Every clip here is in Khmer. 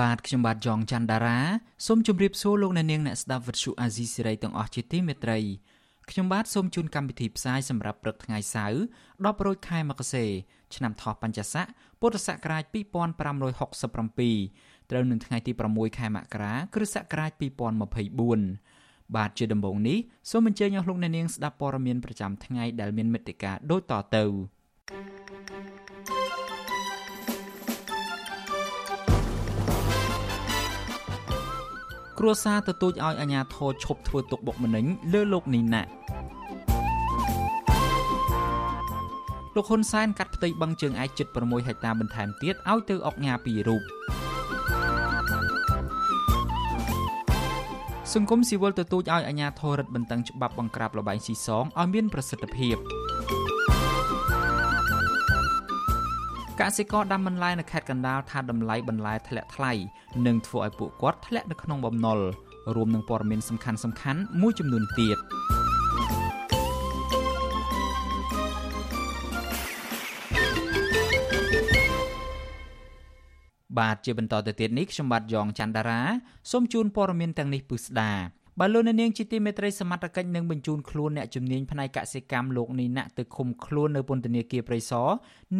បាទខ្ញុំបាទយ៉ងច័ន្ទដារាសូមជម្រាបសួរលោកអ្នកនាងអ្នកស្ដាប់វិទ្យុអាស៊ីសេរីទាំងអស់ជាទីមេត្រីខ្ញុំបាទសូមជូនកម្មវិធីផ្សាយសម្រាប់ព្រឹកថ្ងៃសៅរ៍10រោចខែមករាឆ្នាំថោះបัญចស័កពុទ្ធសករាជ2567ត្រូវនឹងថ្ងៃទី6ខែមករាគ្រិស្តសករាជ2024បាទជាដំបូងនេះសូមអញ្ជើញអស់លោកអ្នកនាងស្ដាប់ព័ត៌មានប្រចាំថ្ងៃដែលមានមេត្តាដូចតទៅ គ្រួសារទទូចឲ្យអាជ្ញាធរឈប់ធ្វើទុកបុកម្នេញលើលោកនីណាលោកហ៊ុនសែនកាត់ផ្ទៃបឹងជើងឯកជិត6ហិកតាបន្ថែមទៀតឲ្យទៅអុកញ៉ាពីររូបសង្គមស៊ីវិលទទូចឲ្យអាជ្ញាធររដ្ឋបន្តឹងច្បាប់បង្ក្រាបលបែងស៊ីសងឲ្យមានប្រសិទ្ធភាព កសិករដាំបន្លែនៅខេត្តកណ្ដាលថាតម្លៃបន្លែធ្លាក់ថ្លៃនិងធ្វើឲ្យពួកគាត់ធ្លាក់នៅក្នុងបំណុលរួមនឹងព័ត៌មានសំខាន់សំខាន់មួយចំនួនទៀតបាទជាបន្តទៅទៀតនេះខ្ញុំបាទយ៉ងច័ន្ទដារាសូមជូនព័ត៌មានទាំងនេះពិស្ដា បើលោកនាងជាទីមេត្រីសមត្ថកិច្ចនឹងបញ្ជូនខ្លួនអ្នកជំនាញផ្នែកកសិកម្មលោកនីណាក់ទៅឃុំខ្លួននៅពន្ធនាគារព្រៃសរ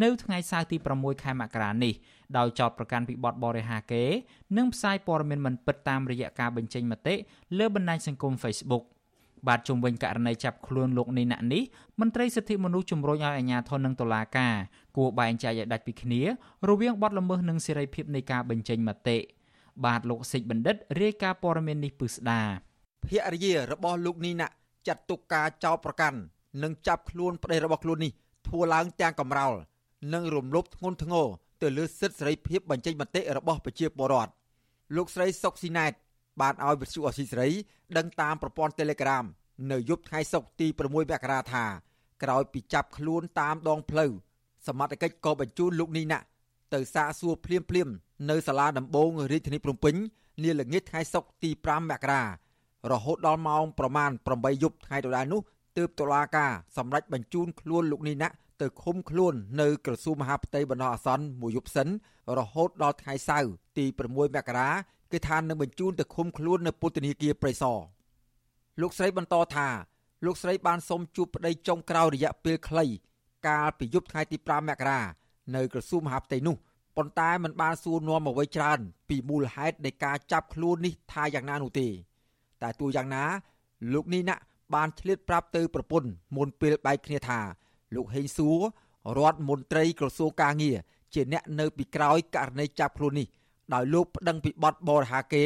នៅថ្ងៃសៅរ៍ទី6ខែមករានេះដោយចោទប្រកាន់ពីបទបរិហាកេនិងផ្សាយព័ត៌មានមិនពិតតាមរយៈការបញ្ចេញមតិលើបណ្ដាញសង្គម Facebook បាទជុំវិញករណីចាប់ខ្លួនលោកនីណាក់នេះមន្ត្រីសិទ្ធិមនុស្សជំរុញឲ្យអាជ្ញាធរនិងតុលាការគួរបែងចែកឲ្យដាច់ពីគ្នារវាងបទល្មើសនិងសេរីភាពនៃការបញ្ចេញមតិបាទលោកសិចបណ្ឌិតរាយការណ៍ព័ត៌មាននេះពឹស្ដា ភរិយារបស់លោកនីណាក់ចាត់ទុកការចោទប្រកាន់និងចាប់ខ្លួនប្តីរបស់ខ្លួននេះធ្វើឡើងទាំងកំរោលនិងរំលោភធ្ងន់ធ្ងរទៅលើសិទ្ធិសេរីភាពបញ្ចេញមតិរបស់ប្រជាពលរដ្ឋលោកស្រីសុកស៊ីណែតបានឲ្យវិទ្យុអស៊ីសេរីដឹងតាមប្រព័ន្ធ Telegram នៅយប់ថ្ងៃសុក្រទី6មករាថាក្រោយពីចាប់ខ្លួនតាមដងផ្លូវសមត្ថកិច្ចក៏បញ្ជូនលោកនីណាទៅសាកសួរភ្លាមភ្លាមនៅសាលាដំបងរាជធានីភ្នំពេញនាល្ងាចថ្ងៃសុក្រទី5មករា រហូតដល់ម៉ោងប្រមាណ8យប់ថ្ងៃដដែលនោះទើបតុលាការសម្រេចបញ្ជូនខ្លួនលោកនីណាទៅឃុំខ្លួននៅក្រសួងមហាផ្ទៃបណ្ដោះអាសន្នមួយយប់សិនរហូតដល់ថ្ងៃសៅរ៍ទី6មករាគឺថានឹងបញ្ជូនទៅឃុំខ្លួននៅពុទ្ធនីគារព្រៃសរលោកស្រីបន្តថាលោកស្រីបានសុំជួបប្តីចុងក្រោយរយៈពេលខ្លី កាលពីយប់ថ្ងៃទី5មករានៅក្រសួងមហាផ្ទៃនោះប៉ុន្តែมันបានសួរនាំអ្វីច្រើន ពីមូលហេតុនៃការចាប់ខ្លួននេះថាយ៉ាងណានោះទេ តែទោះយ៉ាងណា លោកនេះណាក់បានឆ្លៀតប្រាប់ទៅប្រពន្ធមុនពេលបែកគ្នាថា លោកហេងសួររដ្ឋមន្ត្រីក្រសួងកាងារជាអ្នកនៅពីក្រោយករណីចាប់ខ្លួននេះដោយលោកប្តឹងពីបទបរិហាកេ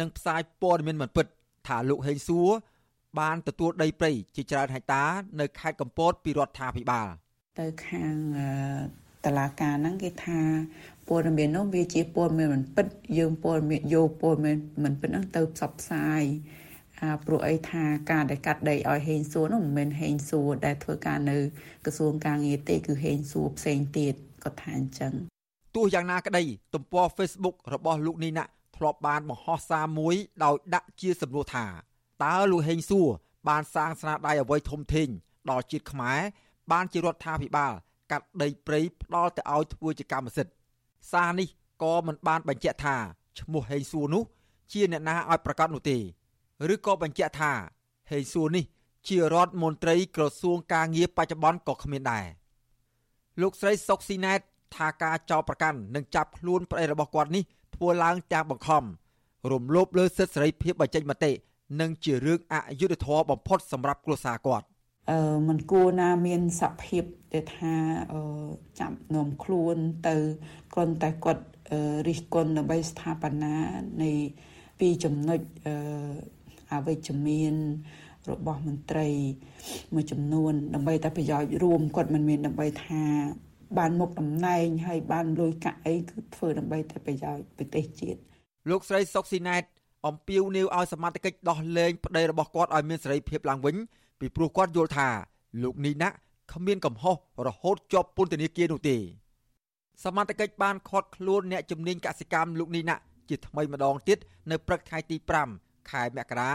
និងផ្សាយព័ត៌មានមិនពិត ថាលោកហេងសួរបានទទួលដីព្រៃជាច្រើនហិកតា នៅខេត្តកំពតពីរដ្ឋាភិបាលទៅខាងតឡាការហ្នឹងគេថា ព័ត៌មាននោះវាជាព័ត៌មានមិនពិតយើងព័ត៌មានយកព័ត៌មានមិនពិតហ្នឹងទៅផ្សព្វផ្សាយអាព្រោះអីថាការដែលកាត់ដីឲ្យហេងសួរនោះមិនមែនហេងសួរដែលធ្វើការនៅក្រសួងការងារទេគឺហេងសួរផ្សេងទៀតគាត់ថាអញ្ចឹងទោះយ៉ាងណាក្តីទំព័រ Facebook របស់លោកនីណាធ្លាប់បានបង្ហោះសារមួយដោយដាក់ជាសំណួរថាតើលោកហេងសួរបានសាងស្នាដៃអ្វីធំធេងដល់ជាតិខ្មែរបានជារដ្ឋាភិបាលកាត់ដីព្រៃផ្ដាល់ទៅឲ្យធ្វើជាកម្មសិទ្ធិ សារនេះក៏មិនបានបញ្ជាក់ថាឈ្មោះហេងសួរនោះជាអ្នកណាឲ្យប្រកាសនោះទេឬក៏បញ្ជាក់ថាហេងសួរនេះជារដ្ឋមន្ត្រីក្រសួងការងារបច្ចុប្បន្នក៏គ្មានដែរលោកស្រីសុកស៊ីណែតថាការចោទប្រកាន់និងចាប់ខ្លួនប្តីរបស់គាត់នេះធ្វើឡើងទាំងបង្ខំរំលោភលើសិទ្ធិសេរីភាពបញ្ចេញមតិនិងជារឿងអយុត្តិធម៌បំផុតសម្រាប់គ្រួសារគាត់ អឺมันគួរណាមានសភាពដែលថាអឺចាប់នាំខ្លួនទៅគ្រាន់តែគាត់រិះគន់ដើម្បីស្ថាបនានៃពីចំណុចអឺអវិជ្ជមានរបស់មន្ត្រីមួយចំនួន ដើម្បីតែប្រយោជន៍រួមគាត់មិនមានដើម្បីថាបានមុខតំណែងហើយបានលុយកាក់អីគឺធ្វើដើម្បីតែប្រយោជន៍ប្រទេសជាតិលោកស្រីសុកស៊ីណែតអំពាវនាវឲ្យសមត្ថកិច្ចដោះលែងប្តីរបស់គាត់ឲ្យមានសេរីភាពឡើងវិញ ពីព្រោះគាត់យល់ថាលោកនីណាគ្មានកំហុសរហូតជាប់ពន្ធនាគារនោះទេសមត្ថកិច្ចបានឃាត់ខ្លួនអ្នកជំនាញកសិកម្មលោកនីណាជាថ្មីម្ដងទៀតនៅព្រឹកថ្ងៃទី5ខែមករា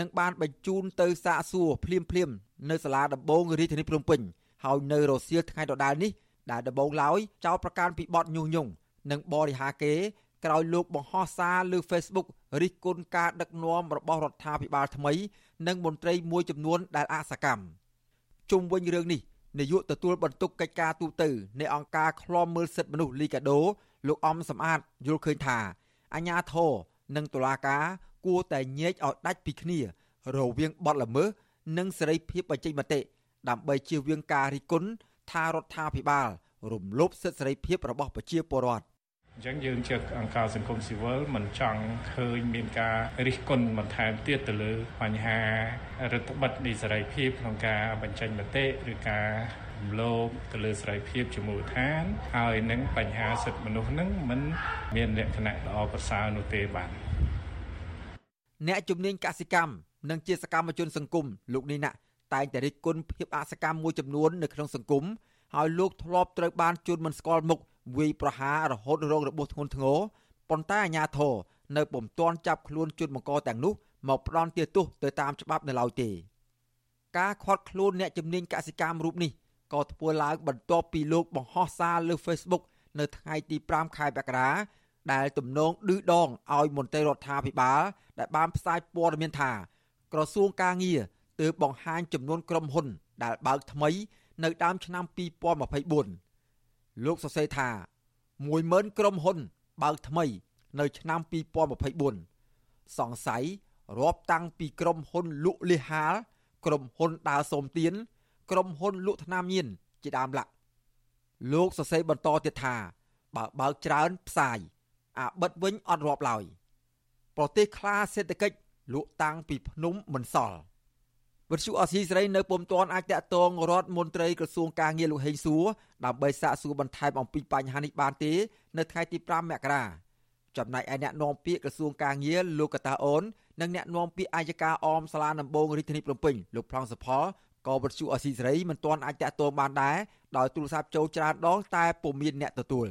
និងបានបញ្ជូនទៅសាកសួរភ្លាមភ្លាមនៅសាលាដំបងរាជធានីភ្នំពេញហើយនៅរសៀលថ្ងៃដដែលនេះដែលដំបងឡើយចោទប្រកាន់ពីបទញុះញង់និងបរិហាគេ ក្រោយលោកបង្ហោះសារលើ Facebook រិះគន់ការដឹកនាំរបស់រដ្ឋាភិបាលថ្មី និងមន្ត្រីមួយចំនួនដែលអសកម្មជុំវិញរឿងនេះនាយកទទួលបន្ទុកកិច្ចការទូតនៃអង្គការឃ្លាំមើលសិទ្ធិមនុស្សលីកាដូ លោកអំសំអាតយល់ឃើញថាអាញាធរនិងតុលាការគួរតែញែកឲ្យដាច់ពីគ្នា រវាងបទល្មើសនិងសេរីភាពបញ្ចេញមតិដើម្បីជៀសវាងការរិះគន់ថារដ្ឋាភិបាល រំលោភសិទ្ធិសេរីភាពរបស់ប្រជាពលរដ្ឋ អញ្ចឹងយើងជាអង្គការសង្គមស៊ីវិលមិនចង់ឃើញមានការរិះគន់បន្ថែមទៀតទៅលើបញ្ហារដ្ឋបិទនៃសេរីភាពក្នុងការបញ្ចេញមតិឬការរំលោភទៅលើសេរីភាពជាមូលដ្ឋាន ហើយនឹងបញ្ហាសិទ្ធិមនុស្សនឹងមិនមានលក្ខណៈល្អប្រសើរនោះទេបាទអ្នកជំនាញកសិកម្មនិងជាសកម្មជនសង្គមលោកនេះណាតែងតែរិះគន់ភាពអសកម្មមួយចំនួននៅក្នុងសង្គមហើយលោកធ្លាប់ត្រូវបានជួនមិនស្គាល់មុខ វាយប្រហាររហូតរងរបួសធ្ងន់ធ្ងរប៉ុន្តែអាជ្ញាធរនៅពុំទាន់ចាប់ខ្លួនជនបង្កទាំងនោះមកផ្ដន់ទោសទៅតាមច្បាប់នៅឡើយទេការខាត់ខ្លួនអ្នកជំនាញកសិកម្មរូបនេះក៏ធ្វើឡើងបន្ទាប់ពីលោកបង្ហោះសារលើ Facebook នៅថ្ងៃទី5ខែមករាដែលទំនងឌឺដងឲ្យមន្ត្រីរដ្ឋាភិបាលដែលបានផ្សាយព័ត៌មានថា ក្រសួងការងារទើបបង្ហាញចំនួនក្រុមហ៊ុន ដែលបើកថ្មី នៅដើមឆ្នាំ2024 លោកសរសេរថា10000ក្រុមហ៊ុនបើកថ្មី នៅឆ្នាំ2024សង្ស័យរាប់តាំងពីក្រុមហ៊ុនលក់លីហាល ក្រុមហ៊ុនដើរសូមទៀនក្រុមហ៊ុនលក់ថ្នាំញៀនជាដើមឡាក់លោកសរសេរបន្តទៀតថា បើបើកច្រើនផ្សាយអាបិទវិញអត់រាប់ឡើយប្រទេសខ្លាសេដ្ឋកិច្ចលក់តាំងពីភ្នំមិនសល់ វិទ្យុអស៊ីសេរីនៅពុំទាន់អាចតាក់ទងរដ្ឋមន្ត្រីក្រសួងការងារលោកហេងសួរដើម្បីសាកសួរបន្ថែមអំពីបញ្ហានេះបានទេ នៅថ្ងៃទី5មករាចំណែកឯអ្នកនាំពាក្យក្រសួងការងារលោកកតាអូននិងអ្នកនាំពាក្យអាយកាអមសាលាដំបងរាជធានីភ្នំពេញលោកប្លង់សផលក៏វិទ្យុអស៊ីសេរីមិនទាន់អាចតាក់ទងបានដែរដោយទូរស័ព្ទចូលច្រើនដងតែពុំមានអ្នកទទួល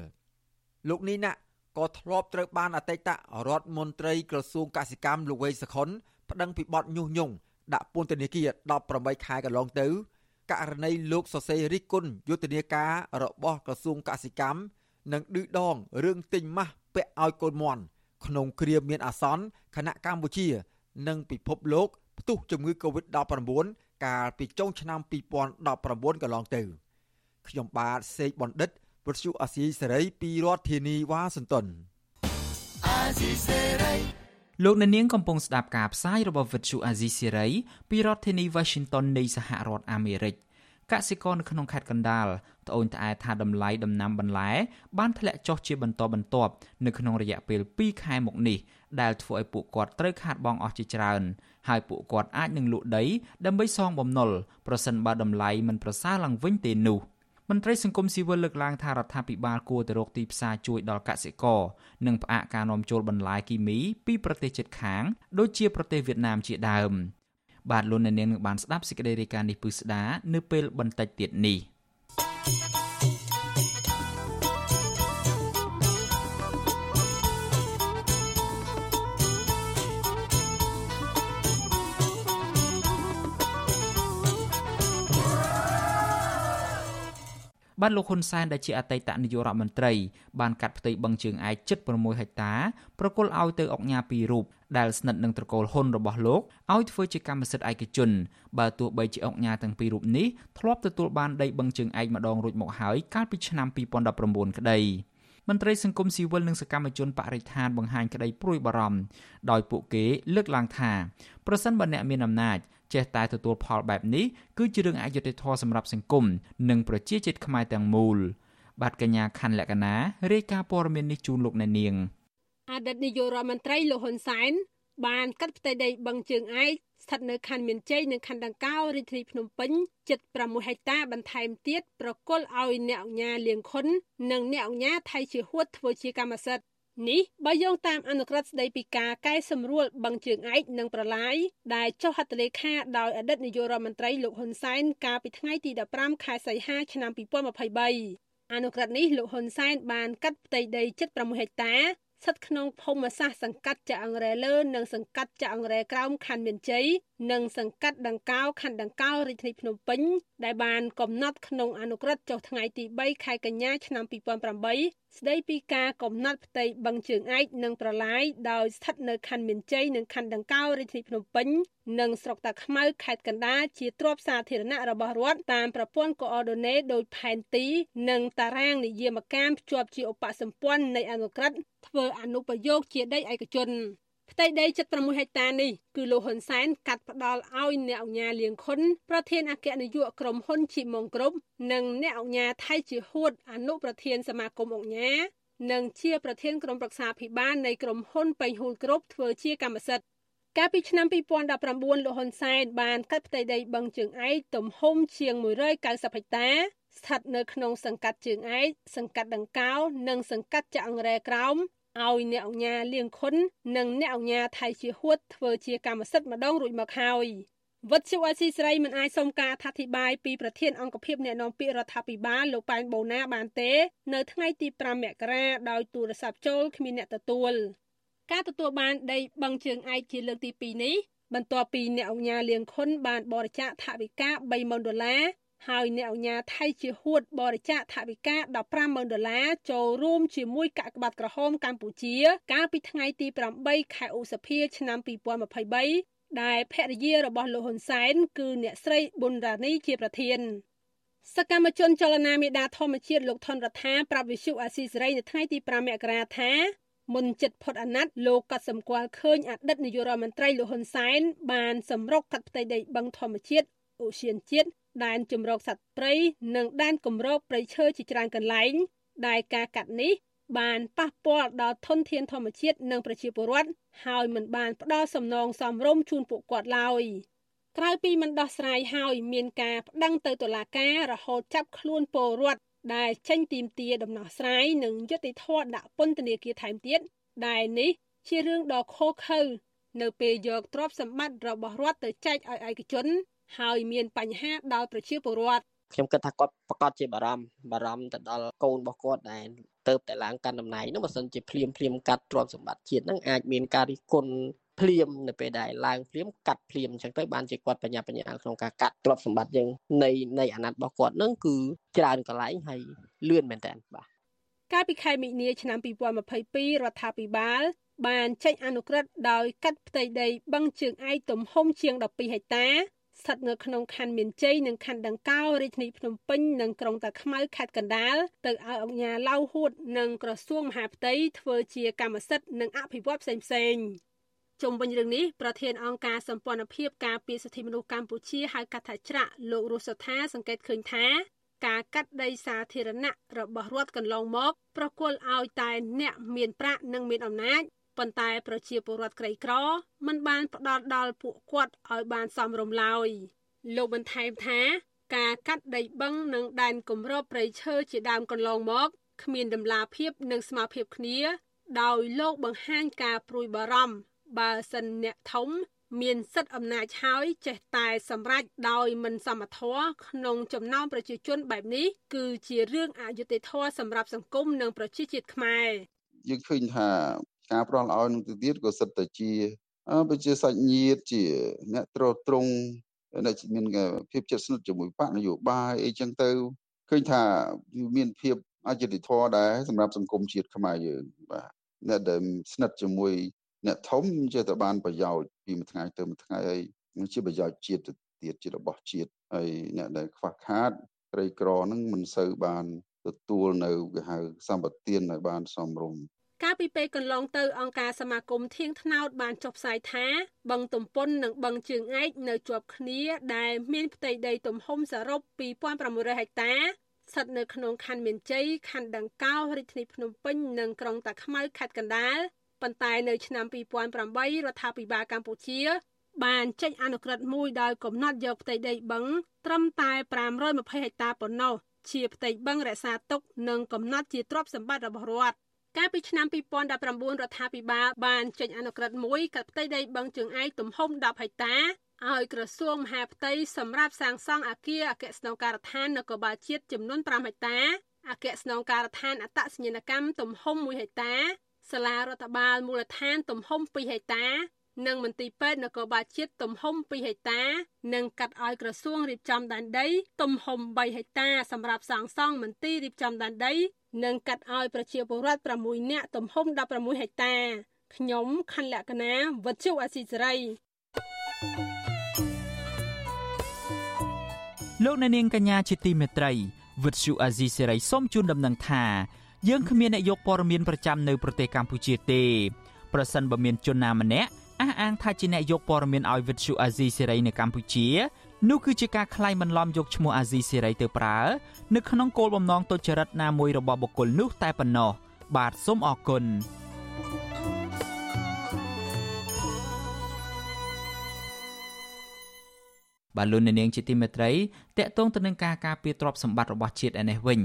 លោកនេះណាក៏ធ្លាប់ត្រូវបានអតីតរដ្ឋមន្ត្រីក្រសួងកសិកម្មលោកវេសខុនប្តឹងពីបទញុះញង់ ដាក់ពន្ធនាគារ18ខែកន្លងទៅករណីលោកសរសេររិះគន់យុទ្ធនាការរបស់ក្រសួងកសិកម្មនិងឌឺដងរឿងទិញម៉ាស់ពាក់ឲ្យកូនមន់ក្នុងគ្រាមានអាសន្នគណៈកម្ពុជា និងពិភពលោកផ្ទុះជំងឺ Covid-19 កាលពីចុងឆ្នាំ2019កន្លងទៅខ្ញុំបាទសេកបណ្ឌិតវុទ្ធុអាស៊ីសេរីពីរដ្ឋធានីវ៉ាស៊ីនតោនអាស៊ីសេរី លោកអ្នកនាងកំពុងស្ដាប់ការផ្សាយរបស់ Vuthu Azizi Siri ពីរដ្ឋធានី Washington នៃសហរដ្ឋអាមេរិកកសិករនៅក្នុងខេត្តកណ្ដាលត្អូញត្អែថាតម្លៃដំណាំបន្លែបានធ្លាក់ចុះជាបន្តបន្ទាប់នៅក្នុងរយៈពេល2ខែមកនេះដែលធ្វើឲ្យពួកគាត់ត្រូវខាតបង់អស់ជាច្រើន ហើយពួកគាត់អាចនឹងលក់ដីដើម្បីសងបំណុលប្រសិនបើតម្លៃមិនប្រសើរឡើងវិញទេនោះ។ មន្ត្រីសង្គមស៊ីវិលលើកឡើងថារដ្ឋាភិបាលគួរទៅរកទីផ្សារជួយដល់កសិករនិងផ្អាកការនាំចូលបន្លែគីមីពីប្រទេសជិតខាងដូចជាប្រទេសវៀតណាមជាដើមបាទលោកអ្នកនាងនឹងបានស្ដាប់សេចក្តីរាយការណ៍នេះពឹស្ដានៅពេលបន្តិចទៀតនេះ។ បានលោកហ៊ុនសែនដែលជាអតីតនាយករដ្ឋមន្ត្រីបានកាត់ផ្ទៃបឹងជើងឯកជិត6ហិកតាប្រគល់ឲ្យទៅអង្គការពីររូបដែលស្និទ្ធនឹងត្រកូលហ៊ុនរបស់លោកឲ្យធ្វើជាកម្មសិទ្ធិឯកជនបើទោះបីជាអង្គការទាំងពីររូបនេះធ្លាប់ទទួលបានដីបឹងជើងឯកម្ដងរួចមកហើយកាលពីឆ្នាំ2019ក្តីមន្ត្រីសង្គមស៊ីវិលនិងសកម្មជនបរិស្ថានបង្ហាញក្តីព្រួយបារម្ភដោយពួកគេលើកឡើងថាប្រសិនបើអ្នកមានអំណាច ចេះតែទទួលផលបែបនេះគឺជារឿងអយុត្តិធម៌សម្រាប់សង្គមនិងប្រជាជាតិខ្មែរទាំងមូលបាទកញ្ញាខណ្ឌលក្ខណារាយការណ៍ព័ត៌មាននេះជូនលោកអ្នកនាងអតីតនាយករដ្ឋមន្ត្រីលោកហ៊ុនសែនបានកាត់ផ្ទៃដីបឹងជើងឯកស្ថិតនៅខណ្ឌមានជ័យនិងខណ្ឌដង្កោរាជធានីភ្នំពេញជិត6ហិកតាបន្ថែមទៀតប្រគល់ឲ្យអ្នកអង្គការលៀងខុននិងអ្នកអង្គការថៃជាហួតធ្វើជាកម្មសិទ្ធិ នេះបើយោងតាមអនុក្រឹត្យស្តីពីការកែសម្រួលបឹងជើងឯកនិងប្រឡាយដែលចុះហត្ថលេខាដោយអតីតនាយករដ្ឋមន្ត្រីលោកហ៊ុនសែនកាលពីថ្ងៃទី15ខែសីហាឆ្នាំ2023អនុក្រឹត្យនេះលោកហ៊ុនសែនបានកាត់ផ្ទៃដី76ហិកតាស្ថិតក្នុងភូមិសាស្ត្រសង្កាត់ចាអង្រែលើនិងសង្កាត់ចាអង្រែក្រោមខណ្ឌមានជ័យនិងសង្កាត់ដង្កោខណ្ឌដង្កោរាជធានីភ្នំពេញដែលបានកំណត់ក្នុងអនុក្រឹត្យចុះថ្ងៃទី3ខែកញ្ញាឆ្នាំ2008ស្ដីពីការកំណត់ផ្ទៃបឹងជើងឯកនិងប្រឡាយដោយស្ថិតនៅខណ្ឌមានជ័យនិងខណ្ឌដង្កោរាជធានីភ្នំពេញនិងស្រុកតាខ្មៅខេត្តកណ្ដាលជាទ្រព្យសាធារណៈរបស់រដ្ឋតាមប្រព័ន្ធកូអឺដូណេដោយផែនទី និងតារាង និយមកាមភ្ជាប់ជាឧបសម្ព័ន្ធនៃអនុក្រឹត្យធ្វើអនុប្រយោគជាដីឯកជន ផ្ទៃដី76ហិកតានេះគឺលោកហ៊ុនសែនកាត់ផ្ដាល់ឲ្យអ្នកអង្គការលៀងខុនប្រធានអគ្គនាយកក្រុមហ៊ុនជីម៉ុងគ្រប់និងអ្នកអង្គការថៃជាហួតអនុប្រធានសមាគមអង្គការនិងជាប្រធានក្រុមប្រឹក្សាភិបាលនៃក្រុមហ៊ុនពេញហ៊ូលគ្រប់ធ្វើជាកម្មសិទ្ធិកាលពីឆ្នាំ2019លោកហ៊ុនសែនបានកាត់ផ្ទៃដីបឹងជើងឯកទំហំជាង190ហិកតាស្ថិតនៅក្នុងសង្កាត់ជើងឯកសង្កាត់ដង្កោ និងសង្កាត់ចាក់អង្រែក្រោម ឲ្យអ្នកអញ្ញាលៀងខុននិងអ្នកអញ្ញាថៃជាហួតធ្វើជាកម្មសិទ្ធិម្ដងរួចមកហើយវត្តជអស៊ីស្រីមិនអាចសុំការអធិប្បាយពីប្រធានអង្គភិបអ្នកនាំពាក្យរដ្ឋាភិបាលលោកប៉ែនបូណាបានទេ នៅថ្ងៃទី5មករាដោយទូរស័ព្ទចូលគ្មានអ្នកទទួលការទទួលបានដីបឹងជើងឯកជាលើកទី2នេះបន្ទាប់ពីអ្នកអង្គការលៀងខុនបានបរិច្ចាគថវិកា30000ដុល្លារ ហើយអ្នកអញ្ញាថៃជាហួតបរិច្ចាគថវិកា150,000ដុល្លារចូលរួមជាមួយកាកបាទក្រហមកម្ពុជា កាលពីថ្ងៃទី8ខែឧសភាឆ្នាំ2023ដែលភរិយារបស់លោកហ៊ុនសែនគឺអ្នកស្រីប៊ុនរ៉ានីជាប្រធានសកម្មជនចលនាមេដាធម្មជាតិលោកថនរដ្ឋាប្រាប់វិសុអាស៊ីសេរីនៅថ្ងៃទី5មករាថាមុនចិត្តផុតអាណត្តិលោកក៏សម្គាល់ឃើញអតីតនាយករដ្ឋមន្ត្រីលោកហ៊ុនសែនបានសម្រុកកាត់ផ្ទៃដីបឹងធម្មជាតិអូសៀនជាតិ ដែនជំរកសត្វព្រៃនិងដែនគម្របព្រៃឈើជាច្រើនកន្លែងដែលការកាត់នេះបានប៉ះពាល់ដល់ធនធានធម្មជាតិនិងប្រជាពលរដ្ឋហើយមិនបានផ្ដល់សំណងសមរម្យជូនពួកគាត់ឡើយក្រៅពីមិនដោះស្រាយហើយមានការប្តឹងទៅតុលាការរហូតចាប់ខ្លួនពលរដ្ឋដែលចេញទីមទាដំណោះស្រាយនិងយុត្តិធម៌ដាក់ពន្ធនាគារថែមទៀតដែលនេះជារឿងដ៏ខុសខើនៅពេលយកទ្រព្យសម្បត្តិរបស់រដ្ឋទៅចែកឲ្យឯកជន ហើយមានបញ្ហាដល់ប្រជាពលរដ្ឋខ្ញុំគិតថាគាត់ប្រកាសជាបារម្ភបារម្ភទៅដល់កូនរបស់គាត់ដែលទៅតែឡើងកាន់តំណែងនោះបើសិនជាភ្លាមភ្លាមកាត់ទ្រព្យសម្បត្តិជាតិហ្នឹងអាចមានការរិះគន់ភ្លាមនៅពេលដែលឡើងភ្លាមកាត់ភ្លាមអញ្ចឹងទៅបានជាគាត់បញ្ញាបញ្ញាក្នុងការកាត់ទ្រព្យសម្បត្តិយើងនៃនៃអាណត្តិរបស់គាត់ហ្នឹងគឺច្រើនកន្លែងហើយលឿនមែនតើបាទកាលពីខែមិនិនាឆ្នាំ2022រដ្ឋាភិបាល បានចេញអនុក្រឹត្យដោយកាត់ផ្ទៃដីបឹងជើងឯកទំហំជាង12ហិកតា ស្ថិតនៅក្នុងខណ្ឌមានជ័យនិងខណ្ឌដង្កោរាជធានីភ្នំពេញនិងក្រុងតាខ្មៅខេត្តកណ្ដាលទៅឲ្យអង្គការឡៅហួតនិងក្រសួងមហាផ្ទៃធ្វើជាកម្មសិទ្ធិនិងអភិវឌ្ឍផ្សេងៗជុំវិញរឿងនេះប្រធានអង្គការសម្ព័ន្ធភាពការពារសិទ្ធិមនុស្សកម្ពុជាហៅកាត់ថាច្រាក់លោករស់សថាសង្កេតឃើញថាការកាត់ដីសាធារណៈរបស់រដ្ឋកន្លងមកប្រគល់ឲ្យតែអ្នកមានប្រាក់និងមានអំណាច ប៉ុន្តែប្រជាពលរដ្ឋក្រីក្រមិនបានផ្ដល់ដល់ពួកគាត់ឲ្យបានសមរម្យឡើយលោកបន្ថែមថាការកាត់ដីបឹងនិងដែនគម្របព្រៃឈើជាដើមកន្លងមកគ្មានដំណាភាពនិងស្មារភាពគ្នា ដោយលោកបង្ហាញការព្រួយបារម្ភបើសិនអ្នកធំ មានសិទ្ធិអំណាចហើយចេះតែសម្រេចដោយមិនសមធម៌ក្នុងចំណោមប្រជាជនបែបនេះគឺជារឿងអយុត្តិធម៌សម្រាប់សង្គមនិងប្រជាជាតិខ្មែរយើងឃើញថា ការផ្ដល់ឲ្យនឹងទៅទៀតក៏សិតតែជាបើជាសាច់ញាតិជាអ្នកត្រត្រង់អ្នកមានភាពជិតស្និទ្ធជាមួយបកនយោបាយអីចឹងទៅឃើញថាមានភាពអយុត្តិធម៌ដែរសម្រាប់សង្គមជាតិខ្មែរយើងបាទអ្នកដែលស្និទ្ធជាមួយអ្នកធំចេះតែបានប្រយោជន៍ពីមួយថ្ងៃទៅមួយថ្ងៃហើយជាប្រយោជន៍ជាតិទៅទៀតជារបស់ជាតិហើយអ្នកដែលខ្វះខាតក្រីក្រហ្នឹងមិនសូវបានទទួលនៅគេហៅសម្បទានឲ្យបានសមរម្យ កាលពីពេលកន្លងទៅអង្គការសមាគមធៀងថ្នោតបានចុះផ្សាយថាបឹងទំពុននិងបឹងជើងឯកនៅជាប់គ្នាដែលមានផ្ទៃដីទំហំសរុប2600ហិកតាស្ថិតនៅក្នុងខណ្ឌមានជ័យខណ្ឌដង្កោរាជធានីភ្នំពេញនិងក្រុងតាខ្មៅខេត្តកណ្ដាលប៉ុន្តែនៅឆ្នាំ2008រដ្ឋាភិបាលកម្ពុជា បានចេញអនុក្រឹត្យមួយដោយកំណត់យកផ្ទៃដីបឹងត្រឹមតែ520ហិកតាប៉ុណ្ណោះជាផ្ទៃបឹងរក្សាទុកនិងកំណត់ជាទ្រព្យសម្បត្តិរបស់រដ្ឋ កាលពីឆ្នាំ2019រដ្ឋាភិបាលបានចេញអនុក្រឹត្យមួយកាត់ផ្ទៃដីបឹងជើងឯកទំហំ10ហិកតាឲ្យក្រសួងមហាផ្ទៃសម្រាប់សាងសង់អគារអគ្គស្នងការដ្ឋាននគរបាលជាតិចំនួន5ហិកតាអគ្គស្នងការដ្ឋានអត្តសញ្ញាណកម្មទំហំ1ហិកតាសាលារដ្ឋបាលមូលដ្ឋានទំហំ2ហិកតា និងមន្ទីរពេទ្យនគរបាលជាតិទំហំ2ហិកតា និងកាត់ឲ្យក្រសួងរៀបចំដែនដី ទំហំ3ហិកតាសម្រាប់សាងសង់មន្ទីររៀបចំដែនដី និងកាត់ឲ្យប្រជាពលរដ្ឋ6នាក់ទំហំ16ហិកតាខ្ញុំខណ្ឌលក្ខណាវັດជុអសីសេរីលោកអ្នកនាងកញ្ញាជាទីមេត្រីវិទ្យុអាស៊ីសេរីសូមជូនដំណឹងថាយើងគ្មានអ្នកយកព័ត៌មានប្រចាំនៅប្រទេសកម្ពុជាទេប្រសិនបើមានជនណាម្នាក់ អះអាងថាជាអ្នកយកព័ត៌មានឲ្យវិទ្យុអាស៊ីសេរីនៅកម្ពុជានោះគឺជាការក្លែងបន្លំយកឈ្មោះអាស៊ីសេរីទៅប្រើនៅក្នុងគោលបំណងទុច្ចរិតណាមួយរបស់បុគ្គលនោះតែប៉ុណ្ណោះបាទសូមអរគុណបាទលោកនាងជាទីមេត្រីតកតងទៅនឹងការការពារទ្រព្យសម្បត្តិរបស់ជាតិឯនេះវិញ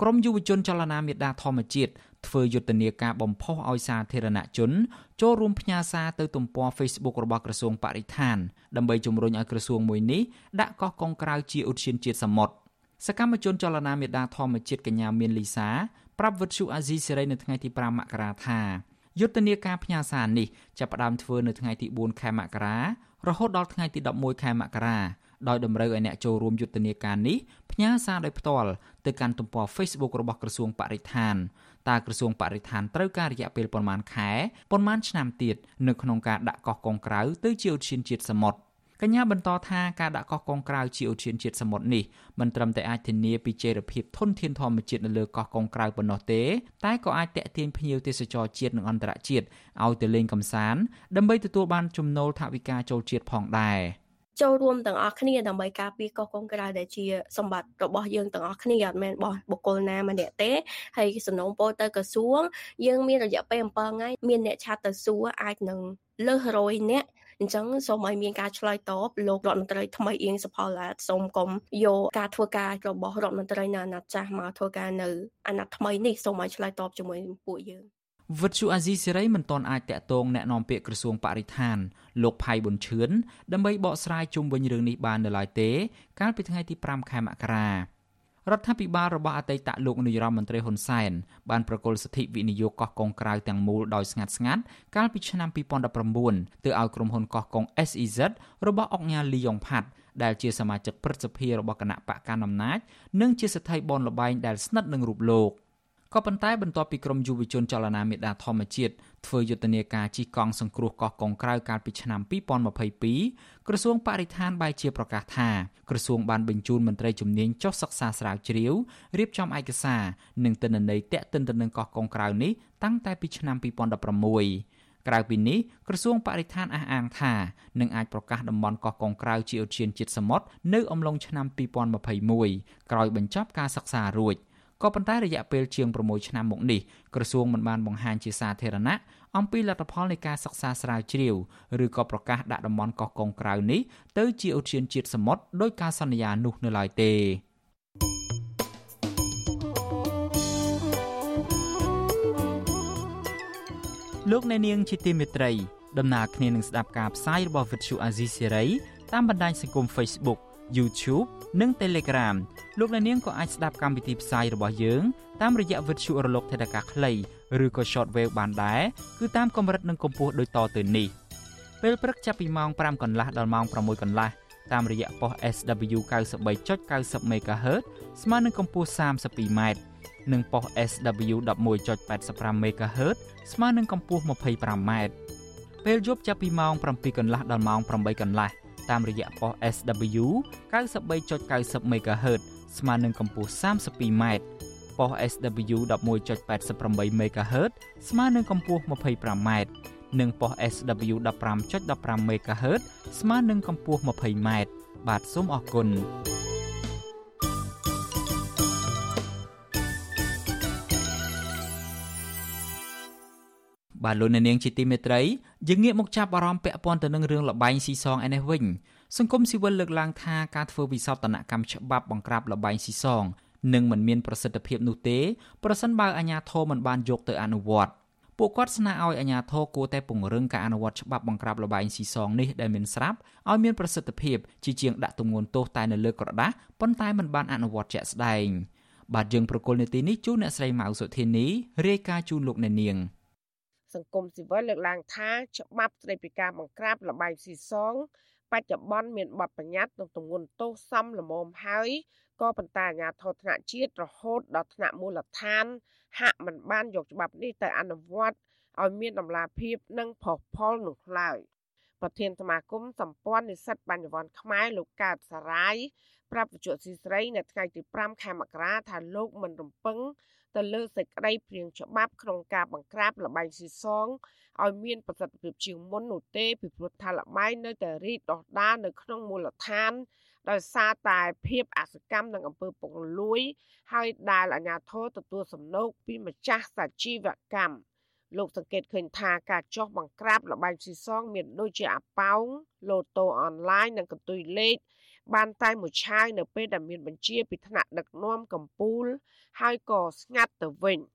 ក្រមយុវជនចលនាមេដាធម្មជាតិ ធ្វើយុទ្ធនាការបំផុសឲ្យសាធារណជន ចូលរួមផ្ញើសារទៅទំព័រ Facebook របស់ក្រសួងបរិស្ថានដើម្បីជំរុញឲ្យក្រសួងមួយនេះដាក់កោះកុងក្រៅជាឧទ្យានជាតិសមុទ្រសកម្មជនចលនាមេដាធម្មជាតិកញ្ញាមានលីសាប្រាប់វិទ្យុអាស៊ីសេរីនៅថ្ងៃទី5មករាថាយុទ្ធនាការផ្ញើសារនេះចាប់ផ្ដើមធ្វើនៅថ្ងៃទី4ខែមករារហូតដល់ថ្ងៃទី11ខែមករាដោយតម្រូវឲ្យអ្នកចូលរួមយុទ្ធនាការនេះផ្ញើសារដោយផ្ទាល់ទៅកាន់ទំព័រ Facebook របស់ក្រសួងបរិស្ថាន តើក្រសួងបរិស្ថានត្រូវការរយៈពេលប្រមាណខែប្រមាណឆ្នាំទៀតនៅក្នុងការដាក់កោះកុងក្រៅទៅជាឧទ្យានជាតិសមុទ្រកញ្ញាបន្តថាការដាក់កោះកុងក្រៅជាឧទ្យានជាតិសមុទ្រនេះមិនត្រឹមតែអាចធានាពីចីរភាពធនធានធម្មជាតិនៅលើកោះកុងក្រៅប៉ុណ្ណោះទេតែក៏អាចតេទៀងភ្ញៀវទេសចរជាតិនិងអន្តរជាតិឲ្យទៅលេងកម្សាន្តដើម្បីទទួលបានចំណូលថវិកាចូលជាតិផងដែរ។ ចូលរួមទាំងអស់គ្នាដើម្បីការពារកោះកុងក្រៅដែលជាសម្បត្តិរបស់យើងទាំងអស់គ្នាអត់មែនរបស់បុគ្គលណាម្នាក់ទេហើយសំណូមពរទៅក្រសួង យើងមានរយៈពេល7ថ្ងៃមានអ្នកឆាត់ទៅសួរអាចនឹងលើស100នាក់អញ្ចឹងសូមឲ្យមានការឆ្លើយតបលោករដ្ឋមន្ត្រីថ្មីអៀងសុផលឡាតសូមកុំយកការធ្វើការរបស់រដ្ឋមន្ត្រីនៅអាណត្តិចាស់មកធ្វើការនៅអាណត្តិថ្មីនេះសូមឲ្យឆ្លើយតបជាមួយពួកយើង វិទ្យុអាស៊ីសេរីមិនទាន់អាចតាក់ទងแนะនាំពាក្យក្រសួងបរិស្ថានលោកផៃប៊ុនឈឿនដើម្បីបកស្រាយជុំវិញរឿងនេះបាននៅឡើយទេ កាលពីថ្ងៃទី5ខែមករារដ្ឋាភិបាលរបស់អតីតលោកនាយរដ្ឋមន្ត្រីហ៊ុនសែនបានប្រកុលសិទ្ធិវិនិយោគកោះកុងក្រៅទាំងមូលដោយស្ងាត់ស្ងាត់កាលពីឆ្នាំ2019ទៅឲ្យក្រុមហ៊ុនកោះកុង SEZ របស់អង្គញាលីយ៉ុងផាត់ដែលជាសមាជិកព្រឹទ្ធសភារបស់គណៈបកកណ្ដាលអំណាចនិងជាស្ថិប័នលបែងដែលស្និទ្ធនឹងរូបលោក។ ក៏ប៉ុន្តែបន្ទាប់ពីក្រមយុវជនចលនាមេដាធម្មជាតិធ្វើយុទ្ធនាការជិះកង់សង្គ្រោះកោះកុងក្រៅកាលពីឆ្នាំ2022ក្រសួងបរិស្ថានបែរជាប្រកាសថាក្រសួងបានបញ្ជូនមន្ត្រីជំនាញចុះសិក្សាស្រាវជ្រាវរៀបចំឯកសារនិងទិន្នន័យតាក់ទិនទៅនឹងកោះកុងក្រៅនេះតាំងតែពីឆ្នាំ2016ក្រៅពីនេះក្រសួងបរិស្ថានអះអាងថានឹងអាចប្រកាសតំបន់កោះកុងក្រៅជាឧទ្យានជាតិសមុទ្រនៅអំឡុងឆ្នាំ2021ក្រោយបញ្ចប់ការសិក្សារួច។ ក៏ប៉ុន្តែរយៈពេលជាង6ឆ្នាំមកនេះក្រសួងមិនបានបង្ហាញជាសាធារណៈអំពីលទ្ធផលនៃការសិក្សាស្រាវជ្រាវឬក៏ប្រកាសដាក់តំបន់កោះកុងក្រៅនេះទៅជាឧទ្យានជាតិសមុទ្រដោយការសន្យានោះនៅឡើយទេលោកអ្នកនាងជាទីមេត្រីដំណើរគ្នានឹងស្ដាប់ការផ្សាយរបស់ Vuthu Azizi Serai តាមបណ្ដាញសង្គម Facebook YouTube និង Telegram លោកអ្នកនាងក៏អាចស្ដាប់កម្មវិធីផ្សាយរបស់យើងតាមរយៈវិទ្យុរលកថេដាកាខ្លីឬក៏ Shortwave បានដែរគឺតាមកម្រិតនិងកម្ពស់ដូចតទៅនេះពេលព្រឹកចាប់ពីម៉ោង5កន្លះដល់ម៉ោង6កន្លះតាមរយៈប៉ុស SW 93.90 MHz ស្មើនឹងកម្ពស់ 32m និងប៉ុស SW 11.85 MHz ស្មើនឹងកម្ពស់ 25m ពេលយប់ចាប់ពីម៉ោង7កន្លះដល់ម៉ោង8កន្លះ តាមរយៈប៉ុស SW 93.90 MHz ស្មើនឹងកម្ពស់ 32m ប៉ុស SW 11.88 MHz ស្មើនឹងកម្ពស់ 25m និងប៉ុស SW 15.15 MHz ស្មើនឹងកម្ពស់ 20m បាទសូមអរគុណ បាទលោកអ្នកនាងជាទីមេត្រីយើងងាកមកចាប់អារម្មណ៍ពាក់ព័ន្ធទៅនឹងរឿងលបែងស៊ីសងឯនេះវិញសង្គមស៊ីវិលលើកឡើងថាការធ្វើវិសោធនកម្មច្បាប់បង្ក្រាបលបែងស៊ីសងនិងមិនមានប្រសិទ្ធភាពនោះទេប្រសិនបើអាជ្ញាធរមិនបានយកទៅអនុវត្តពួកគាត់ស្នើឲ្យអាជ្ញាធរគួរតែពង្រឹងការអនុវត្តច្បាប់បង្ក្រាបលបែងស៊ីសងនេះដែលមានស្រាប់ឲ្យមានប្រសិទ្ធភាពជាជាងដាក់ទម្ងន់ទោសតែនៅលើក្រដាស់ប៉ុន្តែមិនបានអនុវត្តជាក់ស្ដែងបាទយើងប្រកុលនេតិនេះជូនអ្នកស្រីម៉ៅសុធានីរាយការណ៍ជូនលោកអ្នកនាង សង្គមស៊ីវិលលើកឡើងថាច្បាប់ស្តីពីការបង្ក្រាបលបែងស៊ីសង បច្ចុប្បន្នមានបទបញ្ញត្តិនិងទម្ងន់ទោសសមល្មមហើយក៏ប៉ុន្តែអាជ្ញាធរថ្នាក់ជាតិរហូតដល់ថ្នាក់មូលដ្ឋាន ហាក់មិនបានយកច្បាប់នេះទៅអនុវត្តឲ្យមានដំណាភាពនិងផុសផុលនោះឡើយប្រធានសមាគមសម្ព័ន្ធនិស្សិតបញ្ញវន្តខ្មែរលោកកើតសារាយប្រាប់វិទ្យុស៊ីស្រីនៅថ្ងៃទី5ខែមករាថាលោកមិនរំពឹង ទៅលើសេចក្តីព្រៀងច្បាប់ក្នុងការបង្ក្រាបលបែងស៊ីសងឲ្យមានប្រសិទ្ធភាពជាងមុននោះទេពីព្រោះថាលបែងនៅតែរីកដុះដាលនៅក្នុងមូលដ្ឋានដោយសារតែភាពអសកម្មនិងអំពើពុករលួយ ហើយដែលអាជ្ញាធរទទួលសំណូកពីម្ចាស់សាជីវកម្មលោកសង្កេតឃើញថាការចោះបង្ក្រាបលបែងស៊ីសង មានដូចជាអាប៉ោងលូតូអនឡាញនិងកន្ទុយលេខ បានតែមួយឆាយនៅពេលដែលមានបញ្ជាពីថ្នាក់ដឹកនាំកម្ពុជាហើយក៏ស្ងាត់ទៅវិញ។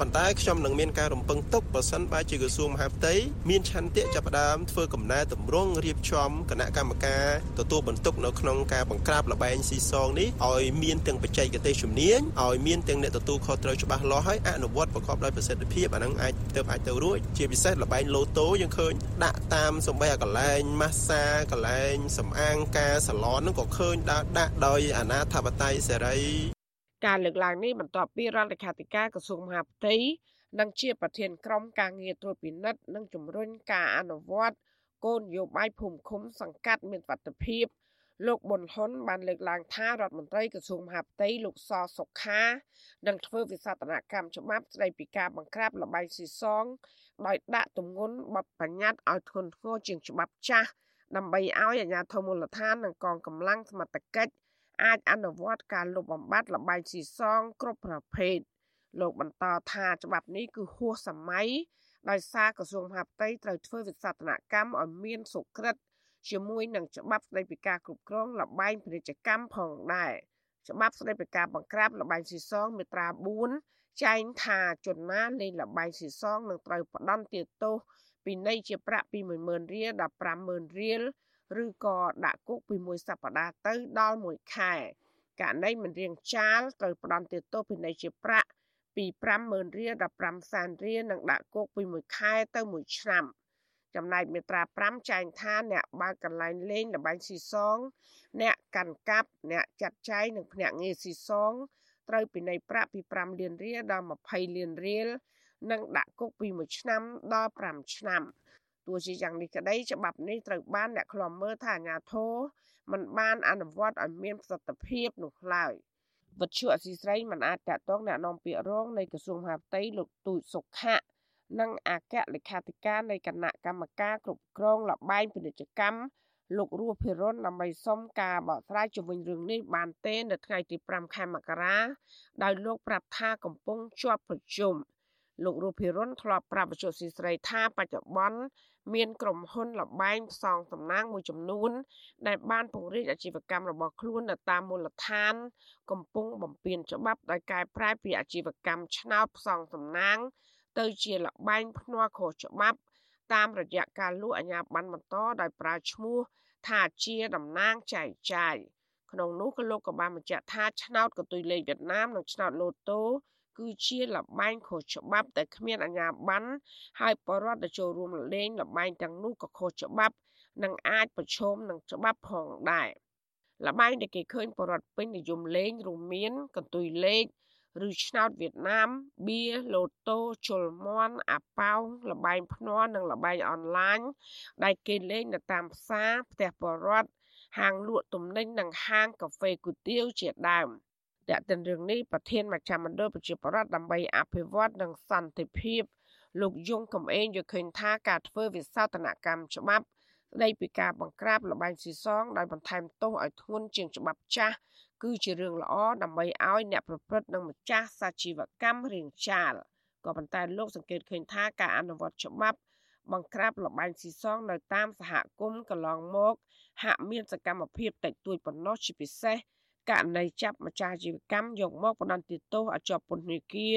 ប៉ុន្តែខ្ញុំនឹងមានការរំពឹងទុកបើសិនបើជាក្រសួងមហាផ្ទៃមានឆន្ទៈចាប់ផ្ដើមធ្វើកំណែតម្រង់រៀបចំគណៈកម្មការទទួលបន្ទុកនៅក្នុងការបង្ក្រាបលបែងស៊ីសងនេះឲ្យមានទាំងបច្ចេកទេសជំនាញឲ្យមានទាំងអ្នកទទួលខុសត្រូវច្បាស់លាស់ហើយអនុវត្តប្រកបដោយប្រសិទ្ធភាពអានឹងអាចទៅអាចទៅរួចជាពិសេសលបែងលូតូយើងឃើញដាក់តាមសំបីអាកន្លែងម៉ាស្សាកន្លែងសំអាងការសាឡនហ្នឹងក៏ឃើញដាក់ដាក់ដោយអាណាធិបតេយ្យសេរី ការលើកឡើងនេះបន្ទាប់ពីរដ្ឋលេខាធិការក្រសួងមហាផ្ទៃនិងជាប្រធានក្រុមការងារត្រួតពិនិត្យនិងជំរុញការអនុវត្តគោលនយោបាយភូមិឃុំសង្កាត់មានវត្តភាពលោកប៊ុនហ៊ុនបានលើកឡើងថារដ្ឋមន្ត្រីក្រសួងមហាផ្ទៃលោកសសុខានឹងធ្វើវិសោធនកម្មច្បាប់ស្តីពីការបង្ក្រាបលបែងស៊ីសងដោយដាក់ទម្ងន់បទបញ្ញត្តិឲ្យធ្ងន់ធ្ងរជាងច្បាប់ចាស់ដើម្បីឲ្យអាជ្ញាធរមូលដ្ឋាននិងកងកម្លាំងសមត្ថកិច្ច អាចអនុវត្តការលុបបំបាត់លបែងស៊ីសងគ្រប់ប្រភេទលោកបន្តថាច្បាប់នេះគឺហួសសម័យដោយសារក្រសួងមហាផ្ទៃត្រូវធ្វើវិសោធនកម្មឲ្យមានសុក្រិតជាមួយនឹងច្បាប់ស្តីពីការគ្រប់គ្រងលបែងពាណិជ្ជកម្មផងដែរច្បាប់ស្តីពីការបង្ក្រាបលបែងស៊ីសងមាត្រា4ចែងថាជនណាលេងលបែងស៊ីសងនឹងត្រូវផ្ដន្ទាទោសពីនៃជាប្រាក់ពី10000រៀលដល់50000រៀល ឬក៏ដាក់គុកពីមួយសប្តាហ៍ទៅដល់មួយខែករណីមិនរៀងចាលត្រូវផ្ដន្ទាទោសពិន័យជាប្រាក់ពី50000រៀលដល់5សែនរៀលនិងដាក់គុកពីមួយខែទៅមួយឆ្នាំចំណែកមាត្រា5ចែងថាអ្នកបើកកន្លែងលេងលបែងស៊ីសង អ្នកកាន់កាប់អ្នកចាត់ចែងនិងភ្នាក់ងារស៊ីសងត្រូវពិន័យប្រាក់ពី5លានរៀលដល់20លានរៀលនិងដាក់គុកពី1ឆ្នាំដល់5ឆ្នាំ ទោះជាយ៉ាងនេះក្តីច្បាប់នេះត្រូវបានអ្នកខ្លាំមើលថាអាជ្ញាធរមិនបានអនុវត្តឲ្យមានប្រសិទ្ធភាពនោះឡើយវត្ថុអសីស្រីមិនអាចតាក់ទងអ្នកនាំពាក្យរងនៃក្រសួងមហាផ្ទៃលោកទូចសុខៈនិងអគ្គលេខាធិការនៃគណៈកម្មការគ្រប់គ្រងលបែងពាណិជ្ជកម្មលោករស់ភិរុនដើម្បីសុំការបកស្រាយជំវិញរឿងនេះបានទេនៅថ្ងៃទី5ខែមករាដោយលោកប្រាប់ថាកំពុងជាប់ប្រជុំលោករស់ភិរុនធ្លាប់ប្រាប់វិទ្យុស៊ីស្រីថាបច្ចុប្បន្ន មានក្រុមហ៊ុនលបែងផ្សងសំណាងមួយចំនួន ដែលបានពង្រីកអាជីវកម្មរបស់ខ្លួននៅតាមមូលដ្ឋាន កំពុងបំពេញច្បាប់ដោយកែប្រែពីអាជីវកម្មឆ្នោតផ្សងសំណាង ទៅជាលបែងភ្នាល់ខុសច្បាប់តាមរយៈការលួចអាជ្ញាប័ណ្ណបន្តដោយប្រើឈ្មោះថាជាតំណាងចែកចាយក្នុងនោះក៏លោកក៏បានបញ្ជាក់ថាឆ្នោតកន្ទុយលេខវៀតណាមនិងឆ្នោតលូតូ គឺជាលបែងខុសច្បាប់តែគ្មានអាជ្ញាប័ណ្ណហើយបរដ្ឋដែលចូលរួមលេងលបែងទាំងនោះក៏ខុសច្បាប់និងអាចប្រឈមនឹងច្បាប់ផងដែរលបែងដែលគេឃើញបរដ្ឋពេញនិយមលេងរួមមានកន្ទុយលេខឬឆ្នោតវៀតណាមបៀឡូតូជលមន់អាប៉ោងលបែងភ្នាល់និងលបែងអនឡាញដែលគេលេងនៅតាមផ្សារផ្ទះបរដ្ឋហាងលក់ទំនិញនិងហាងកាហ្វេគុយទាវជាដើម។ តើតិនរឿងនេះប្រធានមជ្ឈមណ្ឌលប្រជាប្រដ្ឋដើម្បីអភិវឌ្ឍនិងសន្តិភាពលោកយងកំឯងយល់ឃើញថាការធ្វើវិសោធនកម្មច្បាប់ស្ដីពីការបង្ក្រាបលបែងស៊ីសងដោយបន្ថែមទោសឲ្យធ្ងន់ជាងច្បាប់ចាស់គឺជារឿងល្អដើម្បីឲ្យអ្នកប្រព្រឹត្តនិងម្ចាស់សាជីវកម្មរៀងចាលក៏ប៉ុន្តែលោកសង្កេតឃើញថាការអនុវត្តច្បាប់បង្ក្រាបលបែងស៊ីសងនៅតាមសហគមន៍កន្លងមកហាក់មានសកម្មភាពតិចតួចប៉ុណ្ណោះជាពិសេស ករណីចាប់ម្ចាស់អាជីវកម្មយកមកបណ្តន្ទាទោសឲ្យជាប់ពន្ធនាគារ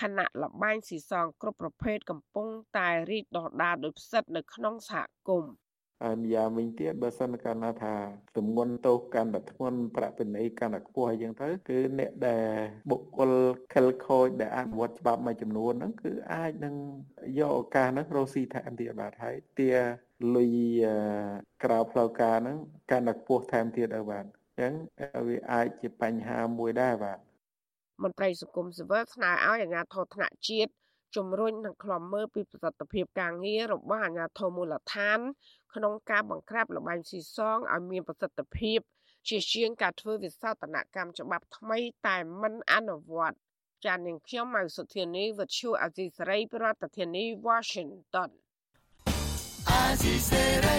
ខណៈលបែងស៊ីសងគ្រប់ប្រភេទកំពុងតែរីកដុះដាលដោយផ្សិតនៅក្នុងសហគមន៍ហើយម្យ៉ាងវិញទៀតបើសិនកាលណាថាទម្ងន់ទោសកាន់តែធ្ងន់ប្រាក់ពិន័យកាន់តែខ្ពស់អញ្ចឹងទៅគឺអ្នកដែលបុគ្គលខិលខូចដែលអនុវត្តច្បាប់មួយចំនួនហ្នឹងគឺអាចនឹងយកឱកាសហ្នឹងរកស៊ីថែមទៀតបាទហើយទាលុយក្រៅផ្លូវការហ្នឹងកាន់តែខ្ពស់ថែមទៀតទៅបាទអញ្ចឹងវាអាចជាបញ្ហាមួយដែរបាទមន្ត្រីសង្គមស៊ីវិលស្នើឲ្យអាជ្ញាធរថ្នាក់ជាតិជំរុញនិងខ្លំមើលពីប្រសិទ្ធភាពការងាររបស់អាជ្ញាធរមូលដ្ឋាន ក្នុងការបង្ក្រាបលបែងស៊ីសងឲ្យមានប្រសិទ្ធភាព ជាជាងការធ្វើវិសោធនកម្មច្បាប់ថ្មីតែមិនអនុវត្តចាននាងខ្ញុំម៉ៅសុធានីវិទ្យុអាស៊ីសេរីប្រធានាធិបតី Washington អាស៊ីសេរី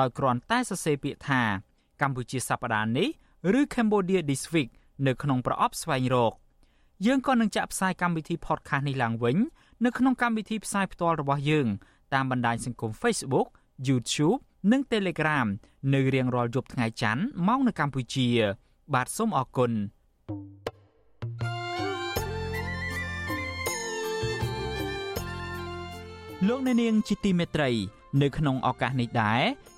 ដោយគ្រាន់តែសរសេរពាក្យថាកម្ពុជាសប្តាហ៍នេះឬ Cambodia This Week នៅក្នុងប្រអប់ស្វែងរកយើងក៏នឹងចាក់ផ្សាយកម្មវិធី podcast នេះឡើងវិញនៅក្នុងកម្មវិធីផ្សាយផ្ទាល់របស់យើង តាមបណ្ដាញសង្គម Facebook YouTube និង Telegram នៅរៀងរាល់យប់ថ្ងៃច័ន្ទម៉ោងនៅកម្ពុជា បាទសូមអរគុណលោកអ្នកនាងជាទីមេត្រី នៅក្នុងឱកាសនេះដែរ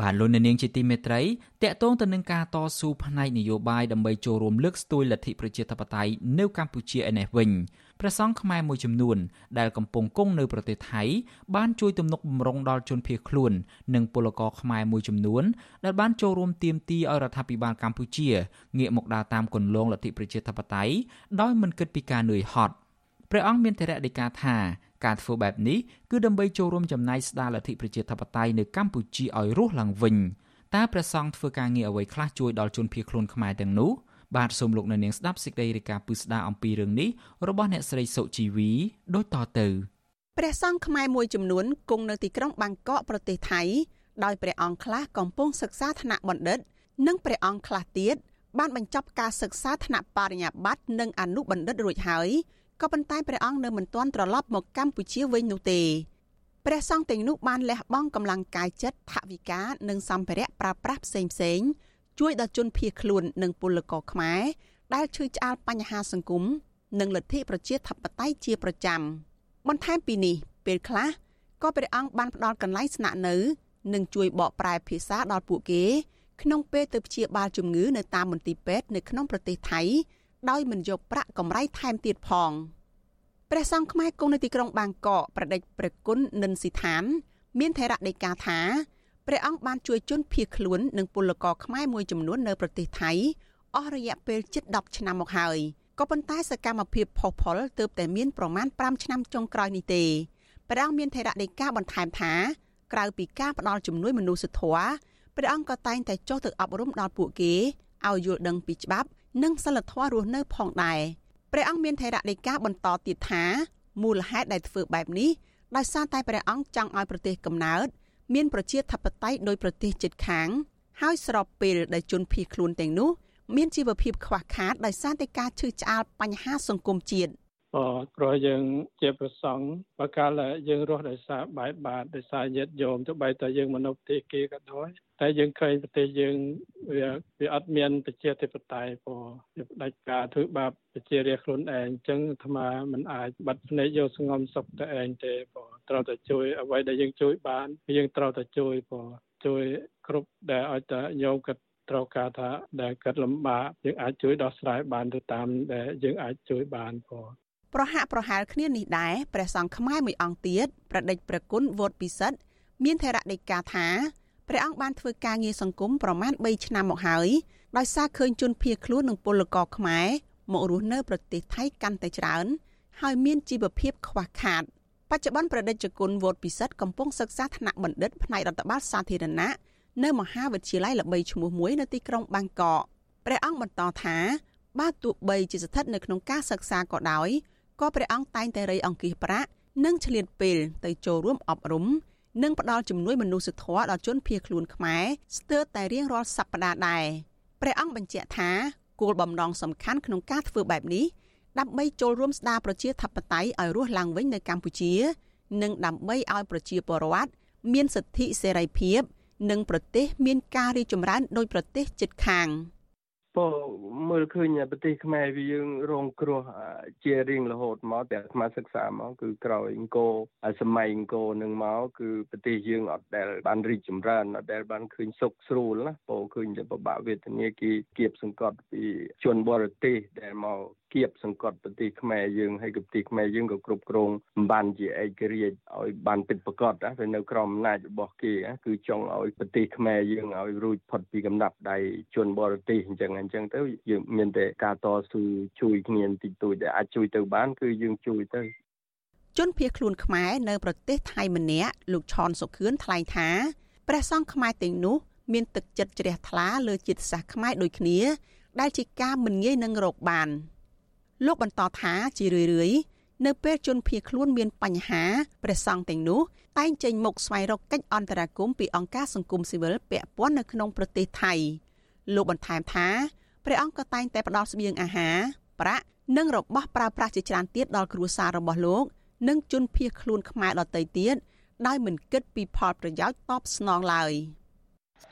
បាទលោកអ្នកនាងជាទីមេត្រីតកតងទៅនឹងការតស៊ូផ្នែកនយោបាយដើម្បីចូលរួមលើកស្ទួយលទ្ធិប្រជាធិបតេយ្យនៅកម្ពុជាឯនេះវិញព្រះសង្ឃខ្មែរមួយចំនួនដែលកំពុងគង់នៅប្រទេសថៃបានជួយទំនុកបម្រុងដល់ជនភៀសខ្លួន និងពលករខ្មែរមួយចំនួនដែលបានចូលរួមទាមទារឲ្យរដ្ឋាភិបាលកម្ពុជាងាកមកដើរតាមគន្លងលទ្ធិប្រជាធិបតេយ្យដោយមិនគិតពីការនឿយហត់ព្រះអង្គមានធរៈដីកាថា ការធ្វើបែបនេះគឺដើម្បីចូលរួមចំណាយស្ដារលទ្ធិប្រជាធិបតេយ្យនៅកម្ពុជាឲ្យរស់ឡើងវិញតើព្រះសង្ឃធ្វើការងារអ្វីខ្លះជួយដល់ជនភៀសខ្លួនខ្មែរទាំងនោះបាទសូមលោកនៅនាងស្ដាប់សេចក្តីរាយការណ៍ពឹស្ដារអំពីរឿងនេះរបស់អ្នកស្រីសុជីវីដូចតទៅព្រះសង្ឃខ្មែរមួយចំនួនគង់នៅទីក្រុងបាងកកប្រទេសថៃដោយព្រះអង្គខ្លះកំពុងសិក្សាថ្នាក់បណ្ឌិត និងព្រះអង្គខ្លះទៀតបានបញ្ចប់ការសិក្សាថ្នាក់បរិញ្ញាបត្រនិងអនុបណ្ឌិតរួចហើយ ក៏ប៉ុន្តែព្រះអង្គនៅមិនទាន់ត្រឡប់មកកម្ពុជាវិញនោះទេព្រះសង្ឃទាំងនោះបានលះបង់កម្លាំងកាយចិត្តថវិកានិងសម្ភារៈប្រើប្រាស់ផ្សេងៗជួយដល់ជនភៀសខ្លួននិងពលករខ្មែរដែលឈឺឆ្អាលបញ្ហាសង្គមនិងលទ្ធិប្រជាធិបតេយ្យជាប្រចាំបន្ថែមពីនេះពេលខ្លះក៏ព្រះអង្គបានផ្ដល់កន្លែងស្នាក់នៅ និងជួយបកប្រែភាសាដល់ពួកគេ ក្នុងពេលទៅព្យាបាលជំងឺនៅតាមមន្ទីរពេទ្យនៅក្នុងប្រទេសថៃ ដោយមិនយកប្រាក់កម្រៃថែមទៀតផងព្រះសង្ឃខ្មែរគង់នៅទីក្រុងបាងកកប្រដេចព្រះគុណនិនស៊ីឋាន មានថេរដីកាថាព្រះអង្គបានជួយជនភៀសខ្លួននិងពលករខ្មែរមួយចំនួននៅប្រទេសថៃអស់រយៈពេលជិត10ឆ្នាំមកហើយក៏ប៉ុន្តែសកម្មភាពផុសផុលទើបតែមានប្រមាណ5ឆ្នាំចុងក្រោយនេះទេព្រះអង្គមានថេរដីកាបន្ថែមថាក្រៅពីការផ្ដល់ជំនួយមនុស្សធម៌ព្រះអង្គក៏តែងតែចុះទៅអប់រំដល់ពួកគេឲ្យយល់ដឹងពីច្បាប់ និងសិលធម៌រស់នៅផងដែរព្រះអង្គមានថេរដីកាបន្តទៀតថាមូលហេតុដែលធ្វើបែបនេះដោយសារតែព្រះអង្គចង់ឲ្យប្រទេសកំណើតមានប្រជាធិបតេយ្យដោយប្រទេសជិតខាង ហើយស្របពេលដែលជនភៀសខ្លួនទាំងនោះមានជីវភាពខ្វះខាតដោយសារតែការឈឺឆ្អាលបញ្ហាសង្គមជាតិក៏ ព្រោះយើងជាប្រសង់បើកាលយើងរស់ដោយសារបាយបាតដោយសារញាតិញោមទោះបីតែយើងមនុស្សទេគេក៏ដោយតែយើងឃើញប្រទេសយើងវាវាអត់មានប្រជាធិបតេយ្យព្រោះវាផ្ដាច់ការធ្វើបាបប្រជារាស្ត្រខ្លួនឯងអញ្ចឹងអាត្មាមិនអាចបាត់ភ្នែកយកស្ងំសុខទៅឯងទេព្រោះត្រូវតែជួយអ្វីដែលយើងជួយបានយើងត្រូវតែជួយព្រោះជួយគ្រប់ដែលឲ្យតែញោមគាត់ត្រូវការថាដែលគាត់លំបាកយើងអាចជួយដោះស្រាយបានទៅតាមដែលយើងអាចជួយបានព្រោះ ប្រហាក់ប្រហែលគ្នានេះដែរព្រះសង្ឃខ្មែរមួយអង្គទៀតប្រដេចព្រះគុណវោតពិសិដ្ឋមានថេរដីកាថាព្រះអង្គបានធ្វើការងារសង្គមប្រមាណ3ឆ្នាំមកហើយដោយសារឃើញជនភៀសខ្លួននិងពលករខ្មែរមករស់នៅប្រទេសថៃកាន់តែច្រើន ហើយមានជីវភាពខ្វះខាតបច្ចុប្បន្នប្រដេជគុណវោតពិសិដ្ឋកំពុងសិក្សាថ្នាក់បណ្ឌិតផ្នែករដ្ឋបាលសាធារណៈនៅមហាវិទ្យាល័យល្បីឈ្មោះមួយនៅទីក្រុងបាងកកព្រះអង្គបន្តថាបើទោះបីជាស្ថិតនៅក្នុងការសិក្សាក៏ដោយ ក៏ព្រះអង្គតែងតែរៃអង្គាសប្រាក់និងឆ្លៀតពេលទៅចូលរួមអប់រំនិងផ្ដល់ជំនួយមនុស្សធម៌ដល់ជនភៀសខ្លួនខ្មែរស្ទើរតែរៀងរាល់សប្តាហ៍ដែរព្រះអង្គបញ្ជាក់ថាគោលបំណងសំខាន់ក្នុងការធ្វើបែបនេះដើម្បីចូលរួមស្ដារប្រជាធិបតេយ្យឲ្យរស់ឡើងវិញនៅកម្ពុជា និងដើម្បីឲ្យប្រជាពលរដ្ឋមានសិទ្ធិសេរីភាព និងប្រទេសមានការរីកចម្រើនដោយប្រទេសជិតខាង។ ពោមើលឃើញប្រទេសខ្មែរវាយើងរងគ្រោះជារៀងរហូតមកតែអាត្មាសិក្សាមកគឺក្រោយអង្គរសម័យអង្គរនឹងមកគឺប្រទេសយើងអត់ដែលបានរីកចម្រើនអត់ដែលបានឃើញសុខស្រួលណាពោឃើញតែពិបាកវេទនាគេគៀបសង្កត់ពីជនបរទេសដែលមក គៀបសង្កត់ប្រទេសខ្មែរយើងហើយក៏ប្រទេសខ្មែរយើងក៏គ្រប់គ្រងបានជាឯករាជ្យឲ្យបានពិតប្រាកដណាវានៅក្រោមអំណាចរបស់គេគឺចង់ឲ្យប្រទេសខ្មែរយើងឲ្យរួចផុតពីកំណាប់ដៃជនបរទេសអញ្ចឹងអញ្ចឹងទៅយើងមានតែការតស៊ូជួយគ្នាបន្តិចតួចដែលអាចជួយទៅបានគឺយើងជួយទៅជនភៀសខ្លួនខ្មែរនៅប្រទេសថៃម្នាក់លោកឆនសុខឿនថ្លែងថាព្រះសង្ឃខ្មែរទាំងនោះមានទឹកចិត្តជ្រះថ្លាលើជាតិសាសន៍ខ្មែរដូចគ្នា ដែលជាការមិនងាយនឹងរកបាន លោកបន្តថាជារឿយៗនៅពេលជនភៀសខ្លួនមានបញ្ហាព្រះសង្ឃទាំងនោះតែងចេញមុខស្វែងរកកិច្ចអន្តរាគមន៍ពីអង្គការសង្គមស៊ីវិលពាក់ព័ន្ធនៅក្នុងប្រទេសថៃលោកបន្ថែមថាព្រះអង្គក៏តែងតែផ្ដល់ស្បៀងអាហារប្រាក់និងរបស់ប្រើប្រាស់ជាច្រើនទៀតដល់គ្រួសាររបស់លោកនិងជនភៀសខ្លួនខ្មែរដទៃទៀតដោយមិនគិតពីផលប្រយោជន៍តបស្នងឡើយ។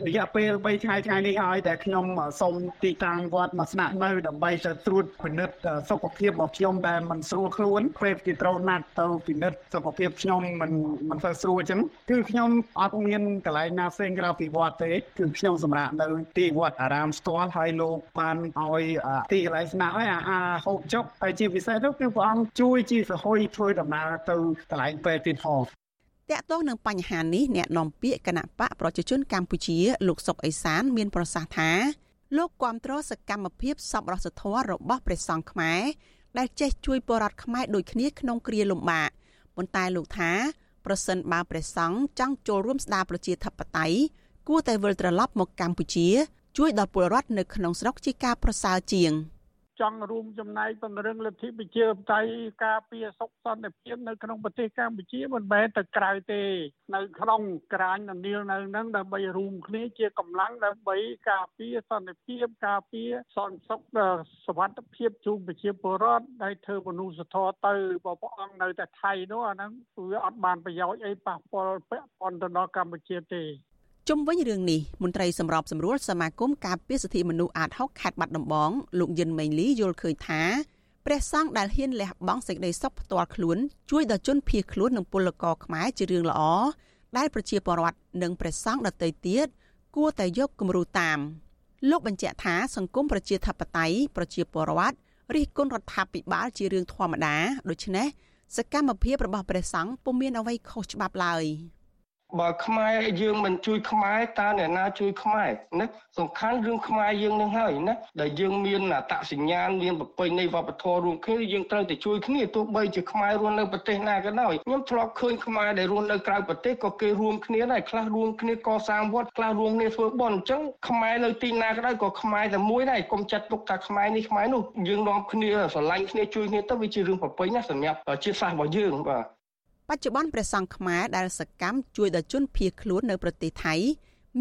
រយៈពេល3ថ្ងៃថ្ងៃនេះហើយតែខ្ញុំសូមទីតាំងវត្តមកស្នាក់នៅដើម្បីទៅត្រួតពិនិត្យសុខភាពរបស់ខ្ញុំដែលមិនស្រួលខ្លួនពេលគេត្រូវណាត់ទៅពិនិត្យសុខភាពខ្ញុំមិនមិនសូវស្រួលអញ្ចឹងគឺខ្ញុំអត់មានកន្លែងណាផ្សេងក្រៅពីវត្តទេគឺខ្ញុំសម្រាប់នៅទីវត្តអារាមស្ទាល់ហើយលោកបានឲ្យទីកន្លែងស្នាក់ហើយអាហារហូបចុកហើយជាពិសេសទៅគឺព្រះអង្គជួយជាសហយធ្វើដំណើរទៅកន្លែងពេទ្យទៀតផង តកតងនឹងបញ្ហានេះអ្នកនាំពាក្យគណៈបកប្រជាជនកម្ពុជា លោកសុកអេសាន មានប្រសាសន៍ថាលោកគាំទ្រសកម្មភាពសប្បុរសធម៌របស់ព្រះសង្ឃខ្មែរដែលចេះជួយបរិវត្តខ្មែរដូចគ្នាក្នុងគ្រាលំបាកប៉ុន្តែលោកថាប្រសិនបើព្រះសង្ឃចង់ចូលរួមស្ដារប្រជាធិបតេយ្យគួរតែវិលត្រឡប់មកកម្ពុជា ជួយដល់ពលរដ្ឋនៅក្នុងស្រុកជាការប្រសើរជាង។ ចង់រួមចំណែកពង្រឹងលទ្ធិប្រជាធិបតេយ្យការពារសុខសន្តិភាពនៅក្នុងប្រទេសកម្ពុជាមិនមែនតែក្រៅទេ នៅក្នុងក្រាញនានានៅនឹងដើម្បីរួមគ្នាជាកម្លាំងដើម្បីការពារសន្តិភាពការពារសន្តិសុខសុវត្ថិភាពជូនប្រជាពលរដ្ឋដែលធ្វើមនុស្សធម៌ទៅបើព្រះអង្គនៅតែថៃនោះអាហ្នឹងវាអត់បានប្រយោជន៍អីប៉ះពាល់ពាក់ព័ន្ធទៅដល់កម្ពុជាទេ ជុំវិញរឿងនេះមន្ត្រីសម្របសម្រួលសមាគមការពារសិទ្ធិមនុស្សអាត6ខេត្តបាត់ដំបងលោកយិនមេងលីយល់ឃើញថាព្រះសង្ឃដែលហ៊ានលះបង់សេចក្តីសុខផ្ទាល់ខ្លួនជួយដល់ជនភៀសខ្លួននិងពលករខ្មែរជារឿងល្អដែលប្រជាពលរដ្ឋនិងព្រះសង្ឃដទៃទៀតគួរតែយកគំរូតាមលោកបញ្ជាក់ថាសង្គមប្រជាធិបតេយ្យប្រជាពលរដ្ឋរិះគន់រដ្ឋាភិបាលជារឿងធម្មតាដូច្នេះសកម្មភាពរបស់ព្រះសង្ឃពុំមានអ្វីខុសច្បាប់ឡើយ។ បើខ្មែរយើងមិនជួយខ្មែរតើអ្នកណាជួយខ្មែរណាសំខាន់រឿងខ្មែរយើងនឹងហើយណាដែលយើងមានអត្តសញ្ញាណមានប្រពៃណីវប្បធម៌រួមគ្នាយើងត្រូវតែជួយគ្នាទោះបីជាខ្មែររស់នៅប្រទេសណាក៏ដោយខ្ញុំធ្លាប់ឃើញខ្មែរដែលរស់នៅក្រៅប្រទេសក៏គេរួមគ្នាដែរខ្លះរួមគ្នាកសាងវត្តខ្លះរួមគ្នាធ្វើបុណ្យអញ្ចឹងខ្មែរនៅទីណាក៏ដោយក៏ខ្មែរតែមួយដែរកុំចាត់ទុកថាខ្មែរនេះខ្មែរនោះយើងនាំគ្នាស្រឡាញ់គ្នាជួយគ្នាទៅវាជារឿងប្រពៃណាសម្រាប់ជាតិសាសន៍របស់យើងបាទ បច្ចុប្បន្នព្រះសង្ឃខ្មែរដែលសកម្មជួយដល់ជនភៀសខ្លួននៅប្រទេសថៃ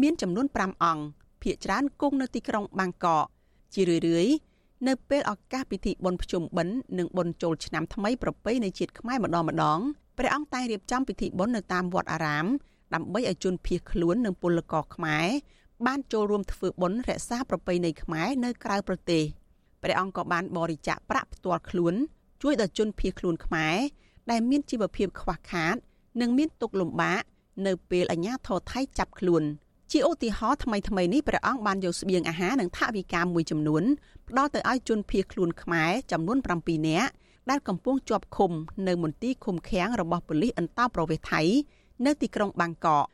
មានចំនួន5អង្គភាគច្រើនគង់នៅទីក្រុងបាងកកជារឿយៗនៅពេលឱកាសពិធីបុណ្យភ្ជុំបិណ្ឌនិងបុណ្យចូលឆ្នាំថ្មីប្រពៃណីជាតិខ្មែរម្ដងម្ដងព្រះអង្គតែងរៀបចំពិធីបុណ្យនៅតាមវត្តអារាម ដើម្បីឲ្យជនភៀសខ្លួននិងពលករខ្មែរបានចូលរួមធ្វើបុណ្យរក្សាប្រពៃណីខ្មែរនៅក្រៅប្រទេសព្រះអង្គក៏បានបរិច្ចាគប្រាក់ផ្ទាល់ខ្លួន ជួយដល់ជនភៀសខ្លួនខ្មែរ ដែលមានជីវភាពខ្វះខាត និងមានទុក្ខលំបាកនៅពេលអាជ្ញាធរថៃចាប់ខ្លួនជាឧទាហរណ៍ថ្មីថ្មីនេះព្រះអង្គបានយកស្បៀងអាហារនិងថវិកាមួយចំនួនផ្ដល់ទៅឲ្យជនភៀសខ្លួនខ្មែរចំនួន7នាក់ដែលកំពុងជាប់ឃុំនៅមន្ទីរឃុំឃាំងរបស់ប៉ូលីសអន្តោប្រវេសន៍ថៃនៅទីក្រុងបាងកក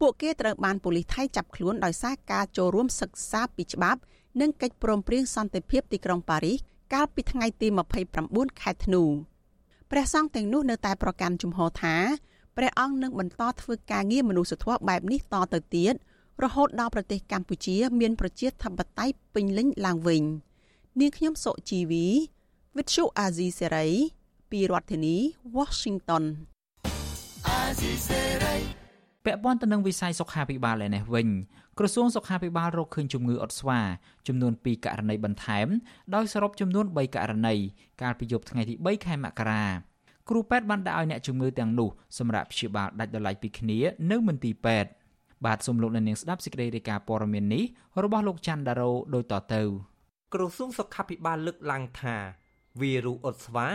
ពួកគេត្រូវបានប៉ូលីសថៃចាប់ខ្លួនដោយសារការចូលរួមសិក្សាពីច្បាប់ និងកិច្ចព្រមព្រៀងសន្តិភាពទីក្រុងប៉ារីសកាលពីថ្ងៃទី29ខែធ្នូ ព្រះសង្ឃទាំងនោះនៅតែប្រកាន់ជំហរថាព្រះអង្គនឹងបន្តធ្វើការងារមនុស្សធម៌បែបនេះតទៅទៀតរហូតដល់ប្រទេសកម្ពុជា មានប្រជាធិបតេយ្យពេញលេញឡើងវិញនាងខ្ញុំសុជីវី វិទ្យុអាស៊ីសេរីពីរដ្ឋធានី Washington អាស៊ីសេរីពាក់ព័ន្ធទៅនឹងវិស័យសុខាភិបាលឯនេះវិញ ក្រសួងសុខាភិបាលរកឃើញជំងឺអុតស្វាចំនួន2ករណីបន្ថែម ដោយសរុបចំនួន3ករណីកាលពីយប់ថ្ងៃទី3ខែមករាគ្រូពេទ្យបានដាក់ឲ្យអ្នកជំងឺទាំងនោះសម្រាប់ព្យាបាលដាច់ដោយឡែកពីគ្នានៅមន្ទីរពេទ្យបាទសូមលោកអ្នកនាងស្ដាប់សេចក្តីរាយការណ៍ព័ត៌មាននេះរបស់លោកច័ន្ទដារ៉ូដូចតទៅក្រសួងសុខាភិបាលលើកឡើងថាវីរុសអុតស្វា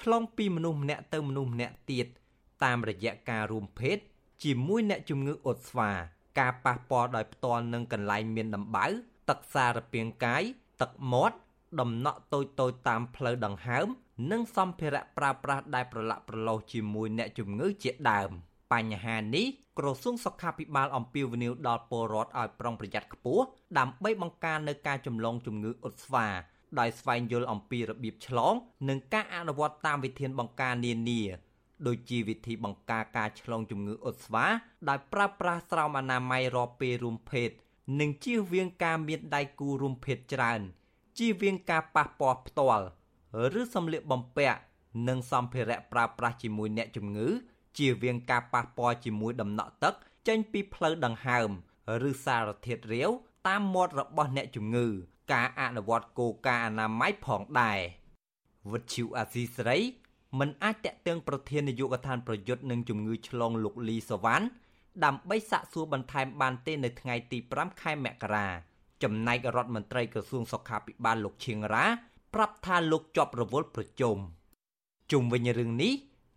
ឆ្លងពីមនុស្សម្នាក់ទៅមនុស្សម្នាក់ទៀតតាមរយៈការរួមភេទជាមួយអ្នកជំងឺអុតស្វា ការប៉ះពាល់ដោយផ្ទាល់នឹងកន្លែងមានដំបៅទឹកសារពាង្គកាយទឹកមាត់ដំណក់តូចតូចតាមផ្លូវដង្ហើម និងសម្ភារៈប្រើប្រាស់ដែលប្រឡាក់ប្រឡូសជាមួយអ្នកជំងឺជាដើមបញ្ហានេះក្រសួងសុខាភិបាលអំពាវនាវដល់ពលរដ្ឋឲ្យប្រុងប្រយ័ត្នខ្ពស់ដើម្បីបង្ការនៅការចម្លងជំងឺអុតស្វាដោយស្វែងយល់អំពីរបៀបឆ្លង និងការអនុវត្តតាមវិធានបង្ការនានា ដូចជាវិធីបង្ការការឆ្លងជំងឺអុតស្វាដោយប្រើប្រាស់ស្រោមអនាម័យរាប់ពេលរួមភេទនិងជៀសវាងការមានដៃគូរួមភេទច្រើនជៀសវាងការប៉ះពាល់ផ្ទាល់ឬសម្លៀកបំពាក់និងសម្ភារៈប្រើប្រាស់ជាមួយអ្នកជំងឺជៀសវាងការប៉ះពាល់ជាមួយដំណក់ទឹកចេញពីផ្លូវដង្ហើមឬសារធាតុរាវតាមមាត់របស់អ្នកជំងឺ ការអនុវត្តគោលការណ៍អនាម័យផងដែរវិទ្យុអាស៊ីសេរី មិនអាចតាក់ទងប្រធាននាយកដ្ឋានប្រយុទ្ធនឹងជំងឺឆ្លងលោកលីសវ៉ាន់ដើម្បីសាកសួរបន្ថែមបានទេនៅថ្ងៃទី5ខែមករាចំណែករដ្ឋមន្ត្រីក្រសួងសុខាភិបាលលោកឈៀងរ៉ាប្រាប់ថាលោកជាប់រវល់ប្រជុំជុំវិញរឿងនេះ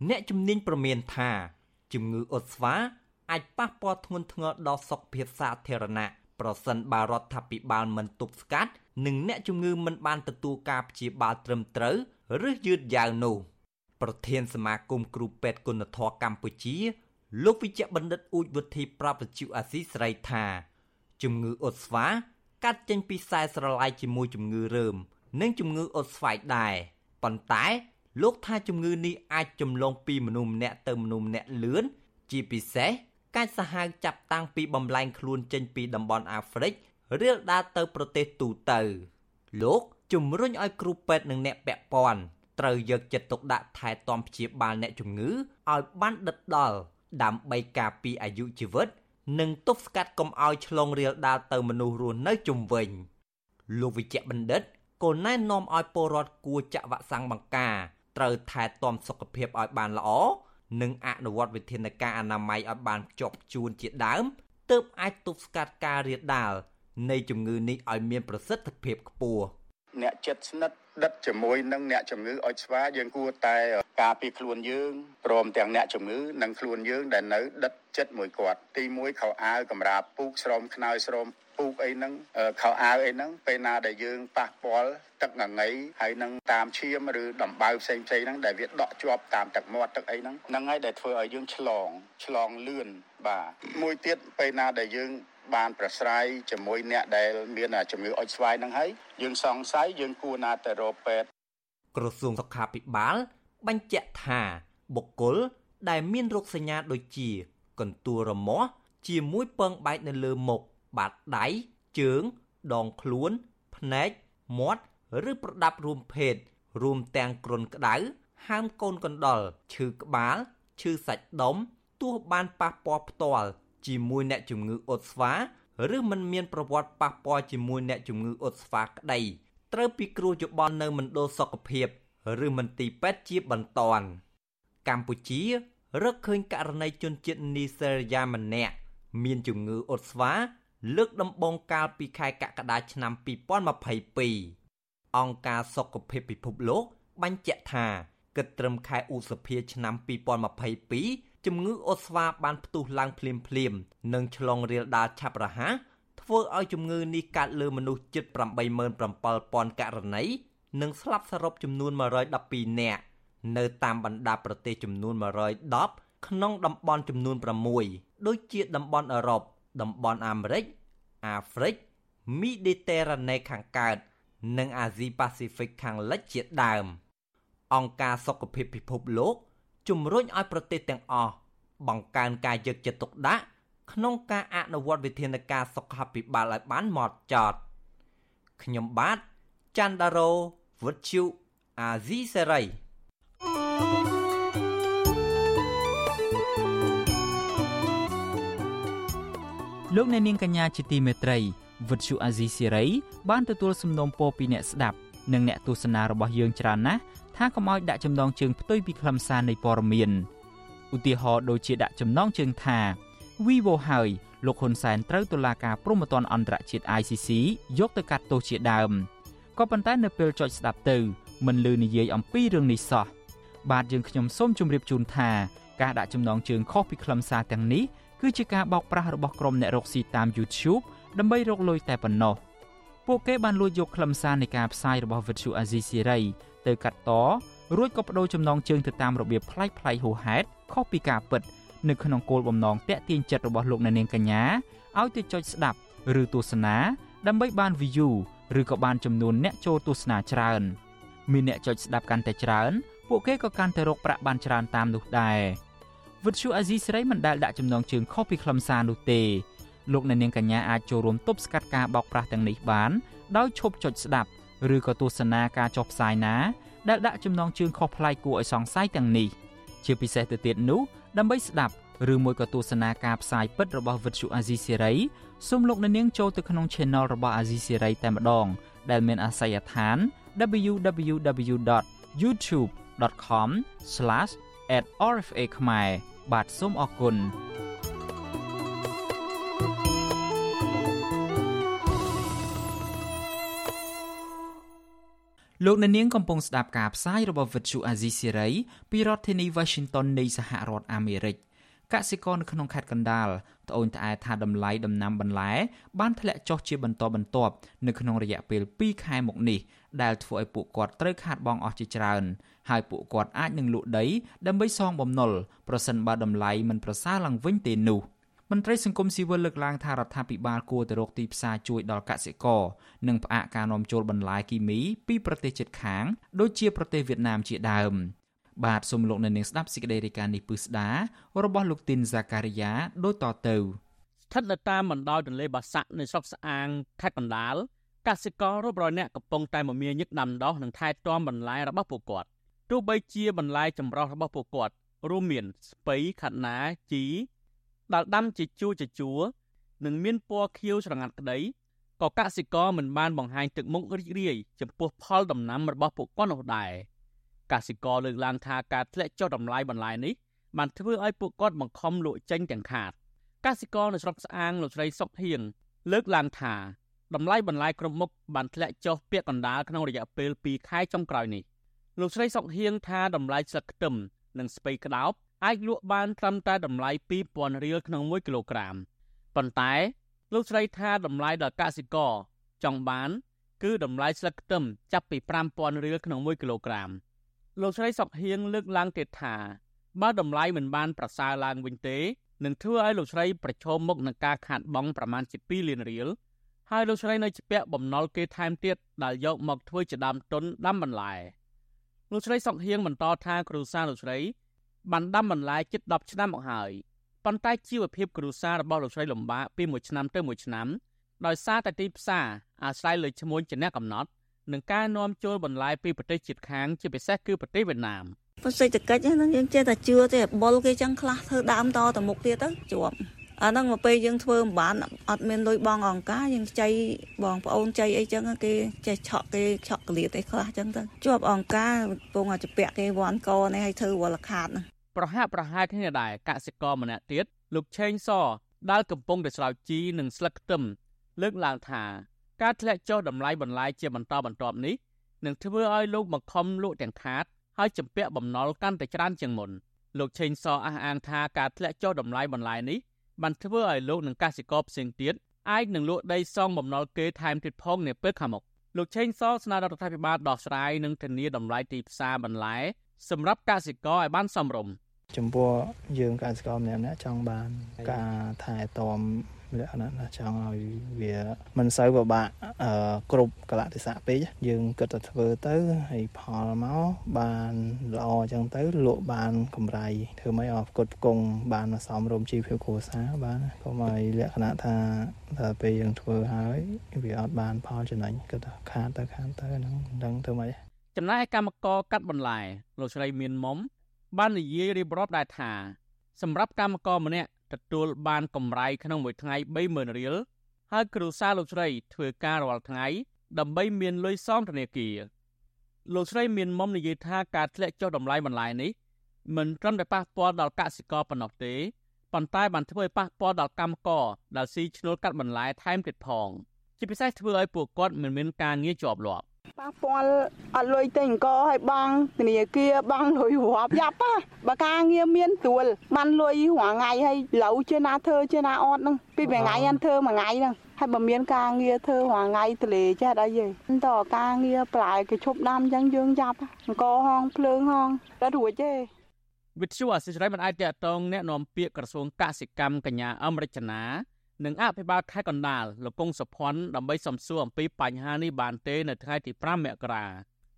អ្នកជំនាញប្រមានថាជំងឺអុតស្វាអាចប៉ះពាល់ធ្ងន់ធ្ងរដល់សុខភាពសាធារណៈប្រសិនបើរដ្ឋាភិបាលមិនទប់ស្កាត់និងអ្នកជំងឺមិនបានទទួលការព្យាបាលត្រឹមត្រូវឬយឺតយ៉ាវនោះ។ ប្រធានសមាគមគ្រូពេទ្យគុណធម៌កម្ពុជា លោកវិជ្ជបណ្ឌិតអ៊ូចវុធីប្រាប់វិទ្យុអាស៊ីសេរីថាជំងឺអុតស្វាកាត់ចេញពីខ្សែស្រឡាយជាមួយជំងឺរើម និងជំងឺអុតស្វាយដែរប៉ុន្តែលោកថាជំងឺនេះអាចចម្លងពីមនុស្សម្នាក់ទៅមនុស្សម្នាក់លឿនជាពិសេសកាច់សាហាវចាប់តាំងពីបំលែងខ្លួនចេញពីតំបន់អាហ្វ្រិករៀលដាលទៅប្រទេសទូទៅ លោកជំរុញឲ្យគ្រូពេទ្យនិងអ្នកពាក់ព័ន្ធ ត្រូវយកចិត្តទុកដាក់ថែទាំព្យាបាលអ្នកជំងឺឲ្យបានដិតដល់ដើម្បីការពារអាយុជីវិត និងទប់ស្កាត់កុំឲ្យឆ្លងរាលដាលទៅមនុស្សរស់នៅជុំវិញលោកវិជ្ជបណ្ឌិតក៏ណែនាំឲ្យពលរដ្ឋគួរចាក់វ៉ាក់សាំងបង្ការត្រូវថែទាំសុខភាពឲ្យបានល្អនិងអនុវត្តវិធានការអនាម័យឲ្យបានខ្ជាប់ខ្ជួនជាដើមទើបអាចទប់ស្កាត់ការរាលដាលនៃជំងឺនេះឲ្យមានប្រសិទ្ធភាពខ្ពស់អ្នកចិត្តស្និទ្ធ ដិតជាមួយនឹងអ្នកជំងឺអុចស្វាយើងគួរតែការពារខ្លួនយើងព្រមទាំងអ្នកជំងឺនិងខ្លួនយើងដែលនៅដិតចិត្តមួយគាត់ទី1ខោអាវកម្រាបពូកស្រោមខ្នើយស្រោមពូកអីហ្នឹងខោអាវអីហ្នឹងពេលណាដែលយើងប៉ះពាល់ទឹកងងៃហើយនឹងតាមឈាមឬដំបៅផ្សេងផ្សេងហ្នឹងដែលវាដក់ជាប់តាមទឹកមាត់ទឹកអីហ្នឹងហ្នឹងហើយដែលធ្វើឲ្យយើងឆ្លងឆ្លងលឿនបាទមួយទៀតពេលណាដែលយើង បានប្រស្រ័យជាមួយអ្នកដែលមានជំងឺអុចស្វាយនឹងហើយយើងសង្ស័យយើងគួរណាទៅរកពេទ្យក្រសួងសុខាភិបាលបញ្ជាក់ថាបុគ្គលដែលមានរោគសញ្ញាដូចជា កន្ទួលរមាស់ជាមួយពងបែកនៅលើមុខបាតដៃជើង ដងខ្លួន ភ្នែកមាត់ឬប្រដាប់រួមភេទរួមទាំងគ្រុនក្តៅហើមកូនកណ្ដុរឈឺក្បាលឈឺសាច់ដុំទោះបានប៉ះពាល់ផ្ទាល់ ជាមួយអ្នកជំងឺអុតស្វាឬមិនមានប្រវត្តិប៉ះពាល់ជាមួយអ្នកជំងឺអុតស្វាក្តីត្រូវពិគ្រោះយោបល់នៅមណ្ឌលសុខភាពឬមន្ទីរពេទ្យជាបន្ទាន់កម្ពុជារកឃើញករណីជនជាតិនីសេរីយ៉ាម្នាក់មានជំងឺអុតស្វា លើកដំបូងកាលពីខែកក្កដាឆ្នាំ2022អង្គការសុខភាពពិភពលោក បញ្ជាក់ថាគិតត្រឹមខែឧសភាឆ្នាំ2022 ជំងឺអុតស្វាបានផ្ទុះឡើងភ្លាមៗនិងឆ្លងរាលដាលឆាប់រហ័សធ្វើឲ្យជំងឺនេះកើតលើមនុស្សជិត87000ករណីនិងស្លាប់សរុបចំនួន112នាក់នៅតាមបណ្ដាប្រទេសចំនួន110ក្នុងតំបន់ចំនួន6ដូចជាតំបន់អឺរ៉ុបតំបន់អាមេរិកអាហ្វ្រិកមីឌីតេរ៉ាណេខាងកើតនិងអាស៊ីប៉ាស៊ីហ្វិកខាងលិចជាដើម អង្គការសុខភាពពិភពលោក ជំរុញឲ្យប្រទេសទាំងអស់បង្កើនការយកចិត្តទុកដាក់ក្នុងការអនុវត្តវិធានការសុខាភិបាលឲ្យបានហ្មត់ចត់ខ្ញុំបាទច័ន្ទដារោវុទ្ធុអាស៊ីសេរីលោកអ្នកនាងកញ្ញាជាទីមេត្រីវិទ្យុអាស៊ីសេរីបានទទួលសំណូមពរពីអ្នកស្ដាប់ និងអ្នកទស្សនារបស់យើងច្រើនណាស់ថាកុំឲ្យដាក់ចំណងជើងផ្ទុយពីខ្លឹមសារនៃព័ត៌មានឧទាហរណ៍ដូចជាដាក់ចំណងជើងថា Vivo ហើយលោកហ៊ុនសែនត្រូវតុលាការព្រហ្មទណ្ឌអន្តរជាតិ ICC យកទៅកាត់ទោសជាដើមក៏ប៉ុន្តែនៅពេលចុចស្ដាប់ទៅមិនលឺនិយាយអំពីរឿងនេះសោះបាទយើងខ្ញុំសូមជម្រាបជូនថាការដាក់ចំណងជើងខុសពីខ្លឹមសារទាំងនេះគឺជាការបោកប្រាស់របស់ក្រុមអ្នករកស៊ីតាម YouTube ដើម្បីរកលុយតែប៉ុណ្ណោះ ពួកគេបានលួចយកខ្លឹមសារនៃការផ្សាយរបស់ Virtual Azizi Siri ទៅកាត់តរួចក៏បដូរចំណងជើងទៅតាមរបៀបប្លែកៗហួហេតុខុសពីការពិតនៅក្នុងគោលបំណងតាក់ទាញចិត្តរបស់លោកអ្នកនាងកញ្ញាឲ្យទៅចុចស្ដាប់ឬទស្សនាដើម្បីបាន view ឬក៏បានចំនួនអ្នកចូលទស្សនាច្រើនមានអ្នកចុចស្ដាប់កាន់តែច្រើនពួកគេក៏កាន់តែរកប្រាក់បានច្រើនតាមនោះដែរវិទ្យុអាស៊ីសេរីមិនដែលដាក់ចំណងជើងខុសពីខ្លឹមសារនោះទេ លោកអ្នកនាងកញ្ញាអាចចូលរួមទប់ស្កាត់ការបោកប្រាស់ទាំងនេះបានដោយឈប់ចុចស្ដាប់ឬក៏ទស្សនាការចុះផ្សាយណាដែលដាក់ចំណងជើងខុសប្លែកគួរឲ្យសង្ស័យទាំងនេះជាពិសេសទៅទៀតនោះដើម្បីស្ដាប់ឬមួយក៏ទស្សនាការផ្សាយពិតរបស់វិទ្យុអាស៊ីសេរីសូមលោកអ្នកនាងចូលទៅក្នុង Channel របស់អាស៊ីសេរីតែម្ដង ដែលមានអាសយដ្ឋាន www.youtube.com/@rfa ខ្មែរបាទសូមអរគុណ លោកអ្នកនាងកំពុងស្ដាប់ការផ្សាយរបស់ Vuthu Azizi Siri ពីរដ្ឋធានី Washington នៃសហរដ្ឋអាមេរិកកសិករនៅក្នុងខេត្តកណ្ដាលត្អូញត្អែថាតម្លៃដំណាំបន្លែបានធ្លាក់ចុះជាបន្តបន្ទាប់នៅក្នុងរយៈពេល2ខែមកនេះដែលធ្វើឲ្យពួកគាត់ត្រូវខាតបង់អស់ជាច្រើនហើយពួកគាត់អាចនឹងលក់ដីដើម្បីសងបំណុលប្រសិនបើតម្លៃមិនប្រសើរឡើងវិញទេនោះ។ មន្ត្រីសង្គមស៊ីវិលលើកឡើងថារដ្ឋាភិបាលគួរទៅរកទីផ្សារជួយដល់កសិករនិងផ្អាកការនាំចូលបន្លែគីមីពីប្រទេសជិតខាងដូចជាប្រទេសវៀតណាមជាដើមបាទសូមលោកនៅនាងស្ដាប់សេចក្តីរាយការណ៍នេះពឹស្ដារបស់លោកទីនហ្សាការីយ៉ាដូចតទៅស្ថិតនៅតាមបណ្ដោយទន្លេបាសាក់នៅស្រុកស្អាងខេត្តកណ្ដាលកសិកររាប់រយនាក់កំពុងតែមមាញឹកដាំដុះនិងថែទាំបន្លែរបស់ពួកគាត់ទោះបីជាបន្លែចម្រុះរបស់ពួកគាត់រួមមានស្ពៃខាត់ណាជី ដែលដាំជាជួរជាជួរនិងមានពណ៌ខៀវស្រងាត់ក្តីក៏កសិករមិនបានបង្ហាញទឹកមុខរីករាយចំពោះផលដំណាំរបស់ពួកគាត់នោះដែរកសិករលើកឡើងថាការធ្លាក់ចុះតម្លៃបន្លែនេះបានធ្វើឲ្យពួកគាត់បង្ខំលក់ចេញទាំងខាតកសិករនៅស្រុកស្អាងលោកស្រីសុកហៀងលើកឡើងថាតម្លៃបន្លែគ្រប់មុខបានធ្លាក់ចុះពាក់កណ្ដាលក្នុងរយៈពេល2ខែចុងក្រោយនេះលោកស្រីសុកហៀងថាតម្លៃស្លឹកខ្ទឹមនិងស្ពៃក្តោប អាចលក់បានត្រឹមតែតម្លៃ2000រៀលក្នុង1គីឡូក្រាមប៉ុន្តែលោកស្រីថាតម្លៃដល់កសិករចង់បាន គឺតម្លៃស្លឹកខ្ទឹមចាប់ពី5000រៀលក្នុង1គីឡូក្រាមលោកស្រីសុកហៀងលើកឡើងទៀតថាបើតម្លៃមិនបានប្រសើរឡើងវិញទេនឹងធ្វើឲ្យលោកស្រីប្រឈមមុខនឹងការខាតបង់ប្រមាណជា2លានរៀលហើយលោកស្រីនៅជាពាក់បំណុលគេថែមទៀតដែលយកមកធ្វើជាដើមទុនដាំបន្លែលោកស្រីសុកហៀងបន្តថាគ្រួសារលោកស្រី បានដាំបន្លែជិត10ឆ្នាំមកហើយប៉ុន្តែជីវភាពគ្រួសាររបស់លោកស្រីលំបាកពីមួយឆ្នាំទៅមួយឆ្នាំដោយសារតែទីផ្សារអាស្រ័យលើឈ្មួញជាអ្នកកំណត់នឹងការនាំចូលបន្លែពីប្រទេសជិតខាងជាពិសេសគឺប្រទេសវៀតណាមសេដ្ឋកិច្ចហ្នឹងយើងចេះតែជឿទេបុលគេចឹងខ្លះធ្វើដើមតទៅមុខទៀតទៅជាប់អាហ្នឹងមកពេលយើងធ្វើមិនបានអត់មានលុយបងអង្គការយើងចៃបងប្អូនចៃអីចឹងគេចេះឆក់គេឆក់កលៀតអីខ្លះចឹងទៅជាប់អង្គការពងអាចពាក់គេវាន់កនេះឲ្យធ្វើវល់ខាតណា ប្រហាក់ប្រហែលគ្នាដែរកសិករម្នាក់ទៀតលោកឆេងសដែលកំពុងតែស្រាវជីនិងស្លឹកខ្ទឹមលើកឡើងថាការធ្លាក់ចុះតម្លៃបន្លែជាបន្តបន្ទាប់នេះនឹងធ្វើឲ្យលោកបង្ខំលក់ទាំងខាតហើយចម្ពាក់បំណុលកាន់តែច្រើនជាងមុនលោកឆេងសអះអាងថាការធ្លាក់ចុះតម្លៃបន្លែនេះបានធ្វើឲ្យលោកនិងកសិករផ្សេងទៀតអាចនឹងលក់ដីសងបំណុលគេថែមទៀតផងនាពេលខាងមុខលោកឆេងសស្នើដល់រដ្ឋាភិបាលដោះស្រាយនិងធានាតម្លៃទីផ្សារបន្លែសម្រាប់កសិករឲ្យបានសមរម្យ ចំពោះយើងកសិករម្នាក់ៗចង់បាន ការថែទាំលក្ខណៈណាចង់ឲ្យវាមិនសូវពិបាកគ្រប់កលៈទេសៈពេកយើងគិតតែធ្វើទៅហើយផលមកបានល្អអញ្ចឹងទៅលក់បានកម្រៃធ្វើម៉េចឲ្យផ្គត់ផ្គង់បានសមរម្យជីវភាពគ្រួសារបានកុំឲ្យលក្ខណៈថាតែពេលយើងធ្វើហើយវាអត់បានផលចំណេញគិតថាខាតទៅខាតទៅហ្នឹងមិនដឹងធ្វើម៉េចចំណែកកម្មករកាត់បន្លែលោកស្រីមានមុំ បាននិយាយរៀបរាប់ដែរថា សម្រាប់កម្មករម្នាក់ទទួលបានកម្រៃក្នុងមួយថ្ងៃ30000រៀលហើយគ្រួសារលោកស្រីធ្វើការរាល់ថ្ងៃដើម្បីមានលុយសងធនាគារលោកស្រីមានមុំនិយាយថាការធ្លាក់ចុះតម្លៃបន្លែនេះមិនត្រឹមតែប៉ះពាល់ដល់កសិករប៉ុណ្ណោះទេប៉ុន្តែបានធ្វើឲ្យប៉ះពាល់ដល់កម្មករដែលស៊ីឈ្នួលកាត់បន្លែថែមទៀតផង ជាពិសេសធ្វើឲ្យពួកគាត់មិនមានការងារជាប់លាប់ ប៉ះពាល់អត់លុយទិញអង្គឲ្យបងធនាគារបងលុយរាប់យ៉ាប់បើការងារមានស្រួលបានលុយរាល់ថ្ងៃហើយឡូវជាណាធ្វើជាណាអត់ហ្នឹងពីមួយថ្ងៃអានធ្វើមួយថ្ងៃហ្នឹងហើយបើមានការងារធ្វើរាល់ថ្ងៃទលេចេះអីទេតើការងារផ្លែគេឈប់ដាំអញ្ចឹងយើងចាប់អង្គហងភ្លើងហងដល់រួចទេវិទ្យុអសិរ័យមិនអាចតតងแนะនាំពាក្យក្រសួងកសិកម្មកញ្ញាអមរិចនា និងអភិបាលខេត្តកណ្ដាលលោកកុងសុភ័ណ្ឌដើម្បីសំសួរអំពីបញ្ហានេះបានទេនៅថ្ងៃទី5មករា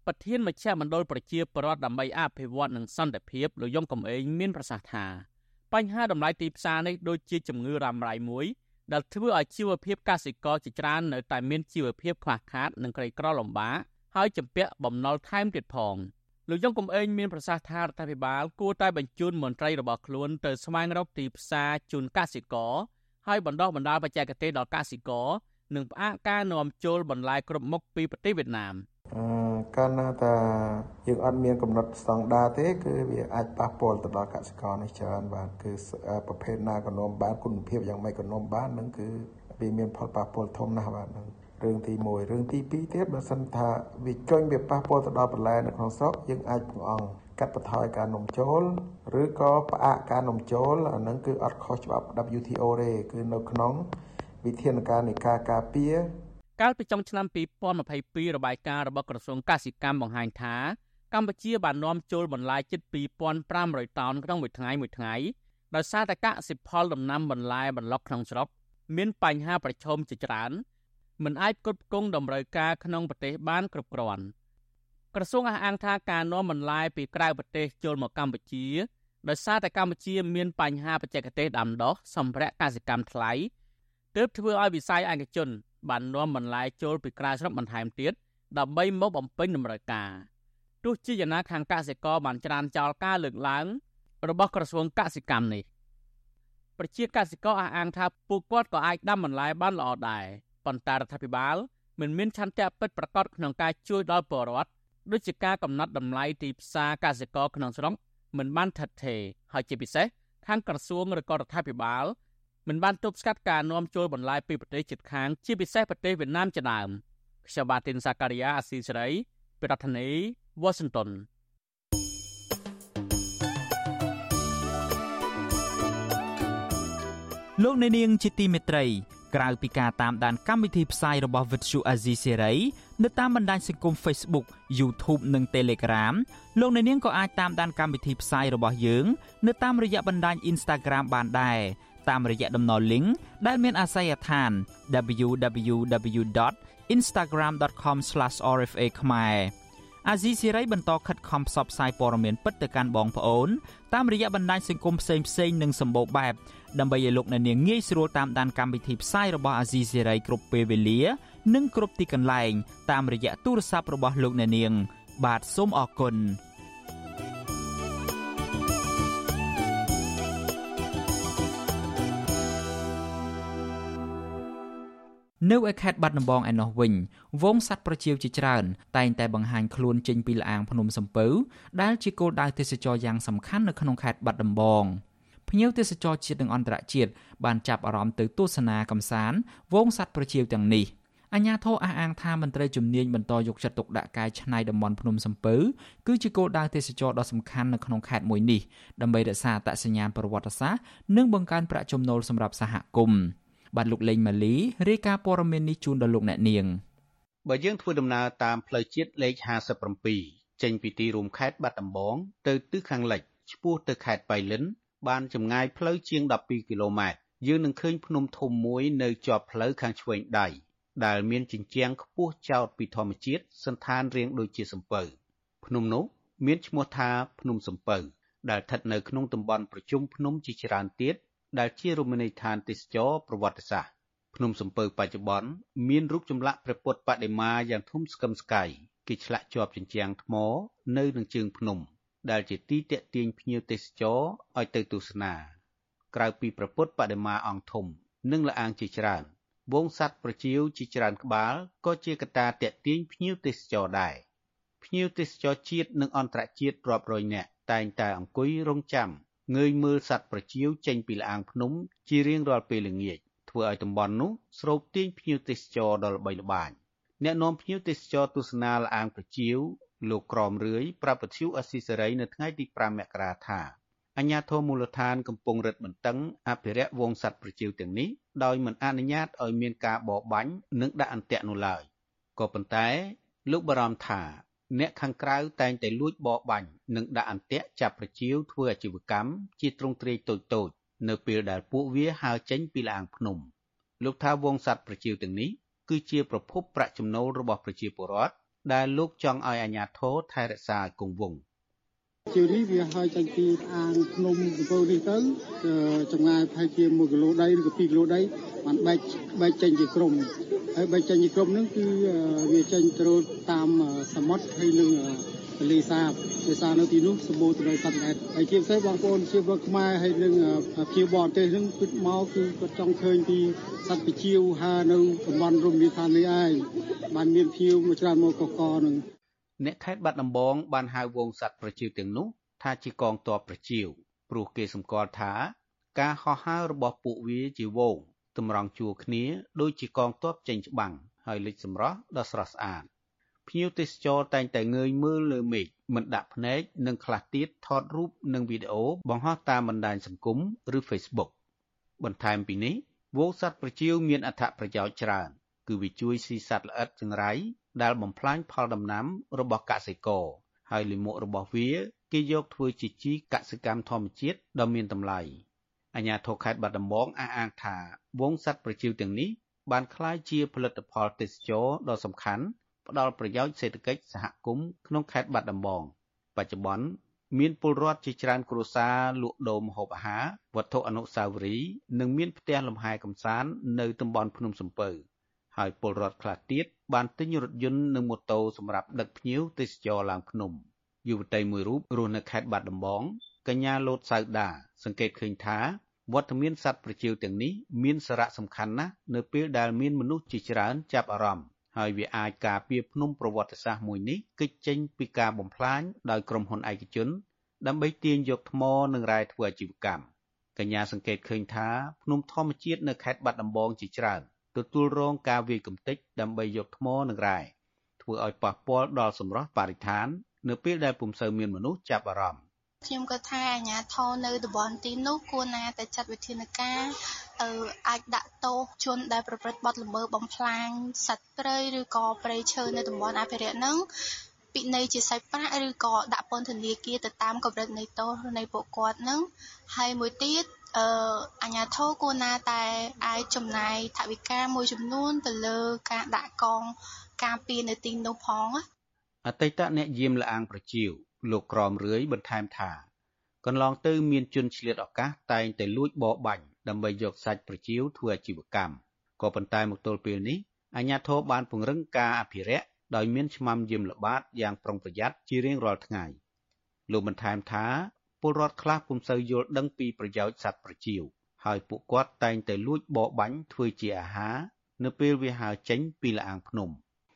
ប្រធានមជ្ឈមណ្ឌលប្រជាពលរដ្ឋដើម្បីអភិវឌ្ឍនិងសន្តិភាពលោកយងកំឯងមានប្រសាសន៍ថាបញ្ហាតម្លៃទីផ្សារនេះដូចជាជំងឺរ៉ាំរ៉ៃមួយដែលធ្វើឲ្យជីវភាពកសិករជាច្រើននៅតែមានជីវភាពខ្វះខាតនិងក្រីក្រលំបាកហើយចម្ពាក់បំណុលថែមទៀតផងលោកយងកំឯងមានប្រសាសន៍ថារដ្ឋាភិបាលគួរតែបញ្ជូនមន្ត្រីរបស់ខ្លួនទៅស្វែងរកទីផ្សារជូនកសិករ ហើយបណ្ដោះបណ្ដាលបច្ចេកទេសដល់កសិករនិងផ្អាកការនាំចូលបន្លែគ្រប់មុខពីប្រទេសវៀតណាមអឺកាលណាតាយើងអត់មានកំណត់ស្តង់ដារទេ គឺវាអាចប៉ះពាល់ទៅដល់កសិករនេះច្រើនបាទគឺប្រភេទណាក៏នាំបានគុណភាពយ៉ាងម៉េចក៏នាំបាននឹងគឺវាមានផលប៉ះពាល់ធំណាស់បាទនឹងរឿងទី1រឿងទី2ទៀតបើសិនថាវាចុញវាប៉ះពាល់ទៅដល់បន្លែនៅក្នុងស្រុកយើងអាចបង្អង់ កាត់បន្ថយការនាំចូលឬក៏ផ្អាកការនាំចូលអានឹងគឺអត់ខុសច្បាប់ WTO ទេគឺនៅក្នុងវិធានការនៃការការពារកាលពីចុងឆ្នាំ2022របាយការណ៍របស់ក្រសួងកសិកម្មបង្ហាញថាកម្ពុជាបាននាំចូលបន្លែជិត2500តោនក្នុងមួយថ្ងៃមួយថ្ងៃដោយសារតែកសិផលដំណាំបន្លែបន្លុកក្នុងស្រុកមានបញ្ហាប្រឈមជាច្រើនមិនអាចផ្គត់ផ្គង់តម្រូវការក្នុងប្រទេសបានគ្រប់គ្រាន់ ក្រសួងអះអាងថាការនាំបន្លែពីក្រៅប្រទេសចូលមកកម្ពុជាដោយសារតែកម្ពុជាមានបញ្ហាបច្ចេកទេសដាំដុះសម្ភារៈកសិកម្មថ្លៃទើបធ្វើឲ្យវិស័យឯកជនបាននាំបន្លែចូលពីក្រៅស្រុកបន្ថែមទៀតដើម្បីមកបំពេញតម្រូវការទោះជាយ៉ាងណាខាងកសិករបានច្រានចោលការលើកឡើង របស់ក្រសួងកសិកម្មនេះប្រជាកសិករអះអាងថាពួកគាត់ក៏អាចដាំបន្លែបានល្អដែរប៉ុន្តែរដ្ឋាភិបាលមិនមានឆន្ទៈពិតប្រាកដក្នុងការជួយដល់ពលរដ្ឋ ដូចជាការកំណត់តម្លៃទីផ្សារកសិករក្នុងស្រុកមិនបានថិតថេរហើយជាពិសេសខាងក្រសួងឬក៏រដ្ឋាភិបាលមិនបានទប់ស្កាត់ការនាំចូលបន្លែពីប្រទេសជិតខាង ជាពិសេសប្រទេសវៀតណាមជាដើមខ្ញុំបាទទីនសាការីយ៉ាអាស៊ីសេរីប្រធានាធិបតី Washington លោកអ្នកនាងជាទីមេត្រីក្រៅពីការតាមដានកម្មវិធីផ្សាយរបស់ Vuthu Azizi Serai នៅតាមបណ្ដាញសង្គម Facebook YouTube និង Telegram លោកអ្នកនាងក៏អាចតាមដានកម្មវិធីផ្សាយរបស់យើងនៅតាមរយៈបណ្ដាញ Instagram បានដែរតាមរយៈតំណ link ដែលមានអាសយដ្ឋាន www.instagram.com/rfa ខ្មែរអាស៊ីសេរីបន្តខិតខំផ្សព្វផ្សាយព័ត៌មានពិតទៅកាន់បងប្អូនតាមរយៈបណ្ដាញសង្គមផ្សេងផ្សេងនិងសម្បូរបែបដើម្បីឲ្យលោកអ្នកនាងងាយស្រួលតាមដានកម្មវិធីផ្សាយរបស់អាស៊ីសេរីគ្រប់ពេលវេលា និងគ្រប់ទីកន្លែងតាមរយៈទូរស័ព្ទរបស់លោកអ្នកនាង បាទសូមអរគុណ នៅឯខេត្តបាត់ដំបងឯណោះវិញវងសัตว์ប្រជៀវជាច្រើន តែងតែបង្ហាញខ្លួនចេញពីលអាងភ្នំសំពៅដែលជាគោលដៅទេសចរយ៉ាងសំខាន់នៅក្នុងខេត្តបាត់ដំបងភ្ញៀវទេសចរជាតិនិងអន្តរជាតិបានចាប់អារម្មណ៍ទៅទស្សនាកំសាន្តវងសัตว์ប្រជៀវទាំងនេះ អញ្ញាធរអះអាងថាមន្ត្រីជំនាញបន្តយកចិត្តទុកដាក់កែច្នៃតំបន់ភ្នំសំពៅគឺជាគោលដៅទេសចរដ៏សំខាន់នៅក្នុងខេត្តមួយនេះដើម្បីរក្សាអត្តសញ្ញាណប្រវត្តិសាស្ត្រនិងបង្កើនប្រាក់ចំណូលសម្រាប់សហគមន៍បាទលោកលេងម៉ាលីរាយការណ៍ព័ត៌មាននេះជូនដល់លោកអ្នកនាងបើយើងធ្វើដំណើរតាមផ្លូវជាតិលេខ57ចេញពីទីរួមខេត្តបាត់ដំបងទៅទិសខាងលិចឆ្ពោះទៅខេត្តបៃលិន បានចម្ងាយផ្លូវជាង12គីឡូម៉ែត្រយើងនឹងឃើញភ្នំធំមួយនៅជាប់ផ្លូវខាងឆ្វេងដៃ ដែលមានជញ្ជាំងខ្ពស់ចោតពីធម្មជាតិសន្តានរាងដូចជាសំពៅភ្នំនោះមានឈ្មោះថាភ្នំសំពៅដែលស្ថិតនៅក្នុងតំបន់ប្រជុំភ្នំជាច្រើនទៀតដែលជារមណីយដ្ឋានទេសចរប្រវត្តិសាស្ត្រភ្នំសំពៅបច្ចុប្បន្នមានរូបចម្លាក់ព្រះពុទ្ធបដិមាយ៉ាងធំស្កឹមស្កៃគេឆ្លាក់ជាប់ជញ្ជាំងថ្មនៅនឹងជើងភ្នំ ដែលជាទីតាក់ទាញភ្ញៀវទេសចរឲ្យទៅទស្សនា ក្រៅពីព្រះពុទ្ធបដិមាអង្គធំ និងលអាងជាច្រើន វងសัตว์ប្រជៀវជាច្រើនក្បាលក៏ជាកត្តាតាក់ទាញភ្ញៀវទេសចរដែរភ្ញៀវទេសចរជាតិនិងអន្តរជាតិរាប់រយនាក់តែងតែអង្គុយរង់ចាំងើយមើលសត្វប្រចៀវចេញពីលអាងភ្នំជារៀងរាល់ពេលល្ងាចធ្វើឲ្យតំបន់នោះស្រូបទាញភ្ញៀវទេសចរដល់ល្បីល្បាញអ្នកនាំភ្ញៀវទេសចរទស្សនាលអាងប្រចៀវលោកក្រមរឿយប្រាប់ពធ្យុអស៊ីសេរីនៅថ្ងៃទី5មករាថាអញ្ញាធមូលដ្ឋានកំពុងរឹតបន្តឹងអភិរក្សវងសត្វប្រជៀវទាំងនេះ ដោយមិនអនុញ្ញាតឲ្យមានការបរបាញ់និងដាក់អន្ទាក់នោះឡើយក៏ប៉ុន្តែលោកបារម្ភថា អ្នកខាងក្រៅតែងតែលួចបរបាញ់និងដាក់អន្ទាក់ចាប់ប្រជាវធ្វើអាជីវកម្មជាទ្រង់ទ្រាយតូចៗនៅពេលដែលពួកវាហើរចេញពីលាងភ្នំលោកថាវងសัตว์ប្រជាវទាំងនេះគឺជាប្រភពប្រាក់ចំណូលរបស់ប្រជាពលរដ្ឋដែលលោកចង់ឲ្យអាជ្ញាធរថែរក្សាឲ្យគង់វង្ស ជានេះវាហើយចេញពីអាងភ្នំកំពូលនេះទៅចម្ងាយប្រហែលជា1គីឡូដីឬក៏2គីឡូដីបានបែកបែកចេញជាក្រុមហើយបែកចេញជាក្រុមហ្នឹងគឺវាចេញទៅតាមសមុទ្រហើយនឹងទន្លេសាបដោយសារនៅទីនោះសម្បូរទៅដោយសត្វល្អិតហើយជាពិសេសបងប្អូនជាពលខ្មែរហើយនឹងភ្ញៀវបរទេសហ្នឹងគិតមកគឺគាត់ចង់ឃើញពីសត្វពជាវហើនៅតំបន់រមណីយដ្ឋាននេះឯងបានមានភ្ញៀវមួយច្រើនមកកកហ្នឹង អ្នកខេត្តបាត់ដំបងបានហៅវងសត្វប្រជាវទាំងនោះថាជាកងទ័ពប្រជាវព្រោះគេសម្គាល់ថា ការហោះហើររបស់ពួកវាជាវងតម្រង់ជួរគ្នាដូចជាកងទ័ពចេញច្បាំងហើយលេចសម្រស់ដ៏ស្រស់ស្អាតភ្ញៀវទេសចរតែងតែងើយមើលលើមេឃមិនដាក់ភ្នែកនិងខ្លះទៀតថតរូបនិងវីដេអូបង្ហោះតាមបណ្ដាញសង្គមឬ Facebook បន្ថែមពីនេះវងសត្វប្រជៀវមានអត្ថប្រយោជន៍ច្រើន គឺវាជួយស៊ីសត្វល្អិតចង្រៃ ដែលបំផ្លាញផលដំណាំរបស់កសិករហើយលាមករបស់វាគេយកធ្វើជាជីកសិកម្មធម្មជាតិដ៏មានតម្លៃអាជ្ញាធរខេត្តបាត់ដំបងអះអាងថាវងសត្វប្រជៀវទាំងនេះបានក្លាយជាផលិតផលទេសចរដ៏សំខាន់ផ្ដល់ប្រយោជន៍សេដ្ឋកិច្ចសហគមន៍ក្នុងខេត្តបាត់ដំបងបច្ចុប្បន្នមានពលរដ្ឋជាច្រើនគ្រួសារលក់ដូរម្ហូបអាហារវត្ថុអនុស្សាវរីយ៍និងមានផ្ទះលំហែកំសាន្តនៅតំបន់ភ្នំសំពៅ ហើយពលរដ្ឋខ្លះទៀតបានទិញរថយន្តនិងម៉ូតូសម្រាប់ដឹកភ្ញៀវទេសចរឡើងភ្នំយុវតីមួយរូបរស់នៅខេត្តបាត់ដំបងកញ្ញាលូតសៅដា សង្កេតឃើញថាវត្តមានសត្វប្រជៀវទាំងនេះមានសារៈសំខាន់ណាស់នៅពេលដែលមានមនុស្សជាច្រើនចាប់អារម្មណ៍ហើយវាអាចការពារភ្នំប្រវត្តិសាស្ត្រមួយនេះគេចចេញពីការបំផ្លាញដោយក្រុមហ៊ុនឯកជន ដើម្បីទាញយកថ្មនិងរ៉ែធ្វើអាជីវកម្មកញ្ញាសង្កេតឃើញថាភ្នំធម្មជាតិនៅខេត្តបាត់ដំបងជាច្រើន ទទួលរងការវាយកំទេចដើម្បីយកថ្មនិងរ៉ែធ្វើឲ្យប៉ះពាល់ដល់សម្រស់បរិស្ថាន នៅពេលដែលពុំសូវមានមនុស្សចាប់អារម្មណ៍ខ្ញុំក៏ថាអាជ្ញាធរនៅតំបន់ទីនោះគួរណាតែចាត់វិធានការទៅអាចដាក់ទោសជនដែលប្រព្រឹត្តបទល្មើសបំផ្លាញសត្វព្រៃឬក៏ព្រៃឈើនៅតំបន់អភិរក្សហ្នឹងពិន័យជាសាច់ប្រាក់ឬក៏ដាក់ពន្ធនាគារទៅតាមកម្រិតនៃទោសនៃពួកគាត់ហ្នឹងហើយមួយទៀត អឺអាជ្ញាធរគួរណាតែអាចចំណាយថវិកាមួយចំនួនទៅលើការដាក់កងការពារនៅទីនោះផងអតីតអ្នកយាមលអាងប្រជាវលោកក្រមរឿយបន្ថែមថាកន្លងទៅមានជនឆ្លៀតឱកាសតែងតែលួចបរបាញ់ដើម្បីយកសាច់ប្រជាវធ្វើអាជីវកម្មក៏ប៉ុន្តែមកទល់ពេលនេះអាជ្ញាធរបានពង្រឹងការអភិរក្សដោយមានឆ្មាំយាមល្បាតយ៉ាងប្រុងប្រយ័ត្នជារៀងរាល់ថ្ងៃលោកបន្ថែមថា ពលរដ្ឋខ្លះពុំសូវយល់ដឹងពីប្រយោជន៍សត្វប្រចៀវហើយពួកគាត់តែងតែលួចបរបាញ់ធ្វើជាអាហារនៅពេលវាហើរចេញពីលអាងភ្នំ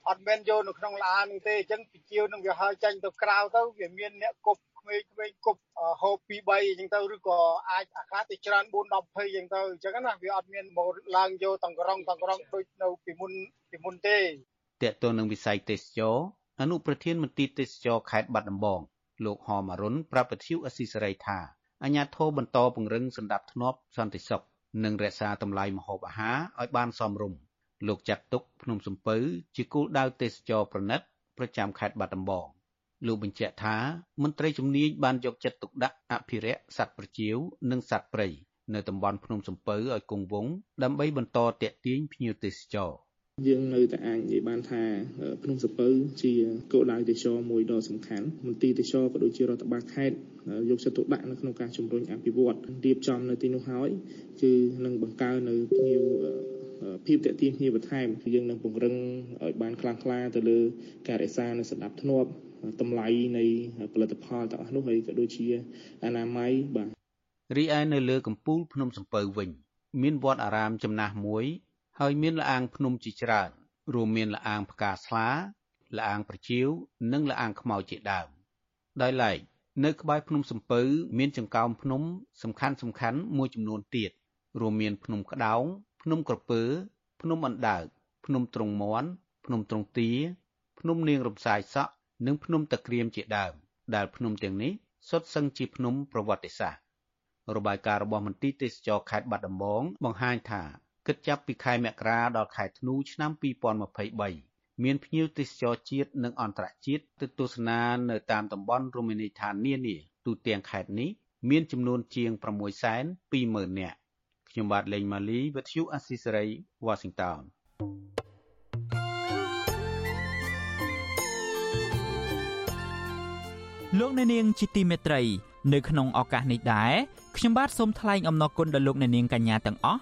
អត់មែនយកនៅក្នុងឡាននោះទេអញ្ចឹងពីជាវនឹងវាហើរចេញទៅក្រៅទៅវាមានអ្នកគប់ក្មេងៗគប់ហូប2 3អញ្ចឹងទៅឬក៏អាចអាកាសទៅច្រើន4 10 20អញ្ចឹងទៅអញ្ចឹងណាវាអត់មានមកឡើងយកតង្ក្រងតង្ក្រងដូចនៅពីមុនពីមុនទេតកតទៅនឹងវិស័យទេសចរអនុប្រធានមន្ទីរទេសចរខេត្តបាត់ដំបង លោកហមអរុនប្រាប់វិទ្យុអស៊ីសេរីថាអាញាធរបន្តពង្រឹងសន្តិភាពធ្នាប់សន្តិសុខនិងរក្សាតម្លៃម្ហូបអាហារឲ្យបានសមរម្យលោកចាត់ទុកភ្នំសំពៅជាគោលដៅទេសចរប្រណិតប្រចាំខេត្តបាត់ដំបងលោកបញ្ជាក់ថាមន្ត្រីជំនាញបានយកចិត្តទុកដាក់អភិរក្សសត្វប្រចៀវនិងសត្វព្រៃនៅតំបន់ភ្នំសំពៅឲ្យគង់វង្សដើម្បីបន្តទាក់ទាញភ្ញៀវទេសចរ យើងនៅតែអាចនិយាយបានថាភ្នំសពៅជាគោលដៅទេសចរមួយដ៏សំខាន់មន្ទីរទេសចរក៏ដូចជារដ្ឋបាលខេត្តយកចិត្តទុកដាក់នៅក្នុងការជំរុញអភិវឌ្ឍរៀបចំនៅទីនោះហើយគឺនឹងបង្កើននៅភ្ញៀវភាពតេទៀងគ្នាបន្ថែមគឺយើងនឹងពង្រឹងឲ្យបានខ្លាំងក្លាទៅលើការរក្សានៅសណ្ដាប់ធ្នាប់តម្លៃនៃផលិតផលទាំងអស់នោះហើយក៏ដូចជាអនាម័យបាទរីឯនៅលើកំពូលភ្នំសំពៅវិញ មានវត្តអារាមចំណាស់មួយ ហើយមានលអាងភ្នំជាច្រើនរួមមានលអាងផ្កាស្លាលអាងប្រជៀវនិងលអាងខ្មៅជាដើមដោយឡែកនៅក្បែរភ្នំសំពៅមានចង្កោមភ្នំសំខាន់សំខាន់មួយចំនួនទៀតរួមមានភ្នំក្តោងភ្នំក្រពើ ភ្នំអណ្ដើកភ្នំទ្រង់មន់ភ្នំទ្រង់ទាភ្នំនាងរំសាយសក់និងភ្នំតាក្រៀមជាដើម ដែលភ្នំទាំងនេះសុទ្ធសឹងជាភ្នំប្រវត្តិសាស្ត្ររបាយការណ៍របស់មន្ទីរទេសចរខេត្តបាត់ដំបងបង្ហាញថា គិតចាប់ពីខែមករាដល់ខែធ្នូឆ្នាំ2023មានភ្ញៀវទេសចរជាតិនិងអន្តរជាតិទៅទស្សនានៅតាមតំបន់រមណីយដ្ឋាននានាទូទាំងខេត្តនេះមានចំនួនជាង620,000នាក់ខ្ញុំបាទលេងម៉ាលីវិទ្យុអស៊ីសេរី Washington លោកអ្នកនាងជាទីមេត្រី នៅក្នុងឱកាសនេះដែរខ្ញុំបាទសូមថ្លែងអំណរគុណដល់លោកអ្នកនាងកញ្ញាទាំងអស់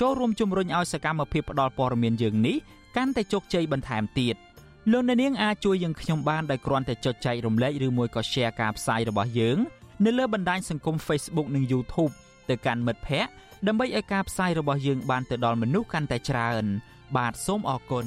ចូលរួមជំរុញឲ្យសកម្មភាពផ្តល់ព័ត៌មានយើងនេះកាន់តែជោគជ័យបន្ថែមទៀតលោកអ្នកនាងអាចជួយយើងខ្ញុំបានដោយគ្រាន់តែចុចចែករំលែកឬមួយក៏ Share ការផ្សាយរបស់យើងនៅលើបណ្ដាញសង្គម Facebook និង YouTube ទៅកាន់មិត្តភ័ក្តិដើម្បីឲ្យការផ្សាយរបស់យើងបានទៅដល់មនុស្សកាន់តែច្រើន បាទសូមអរគុណ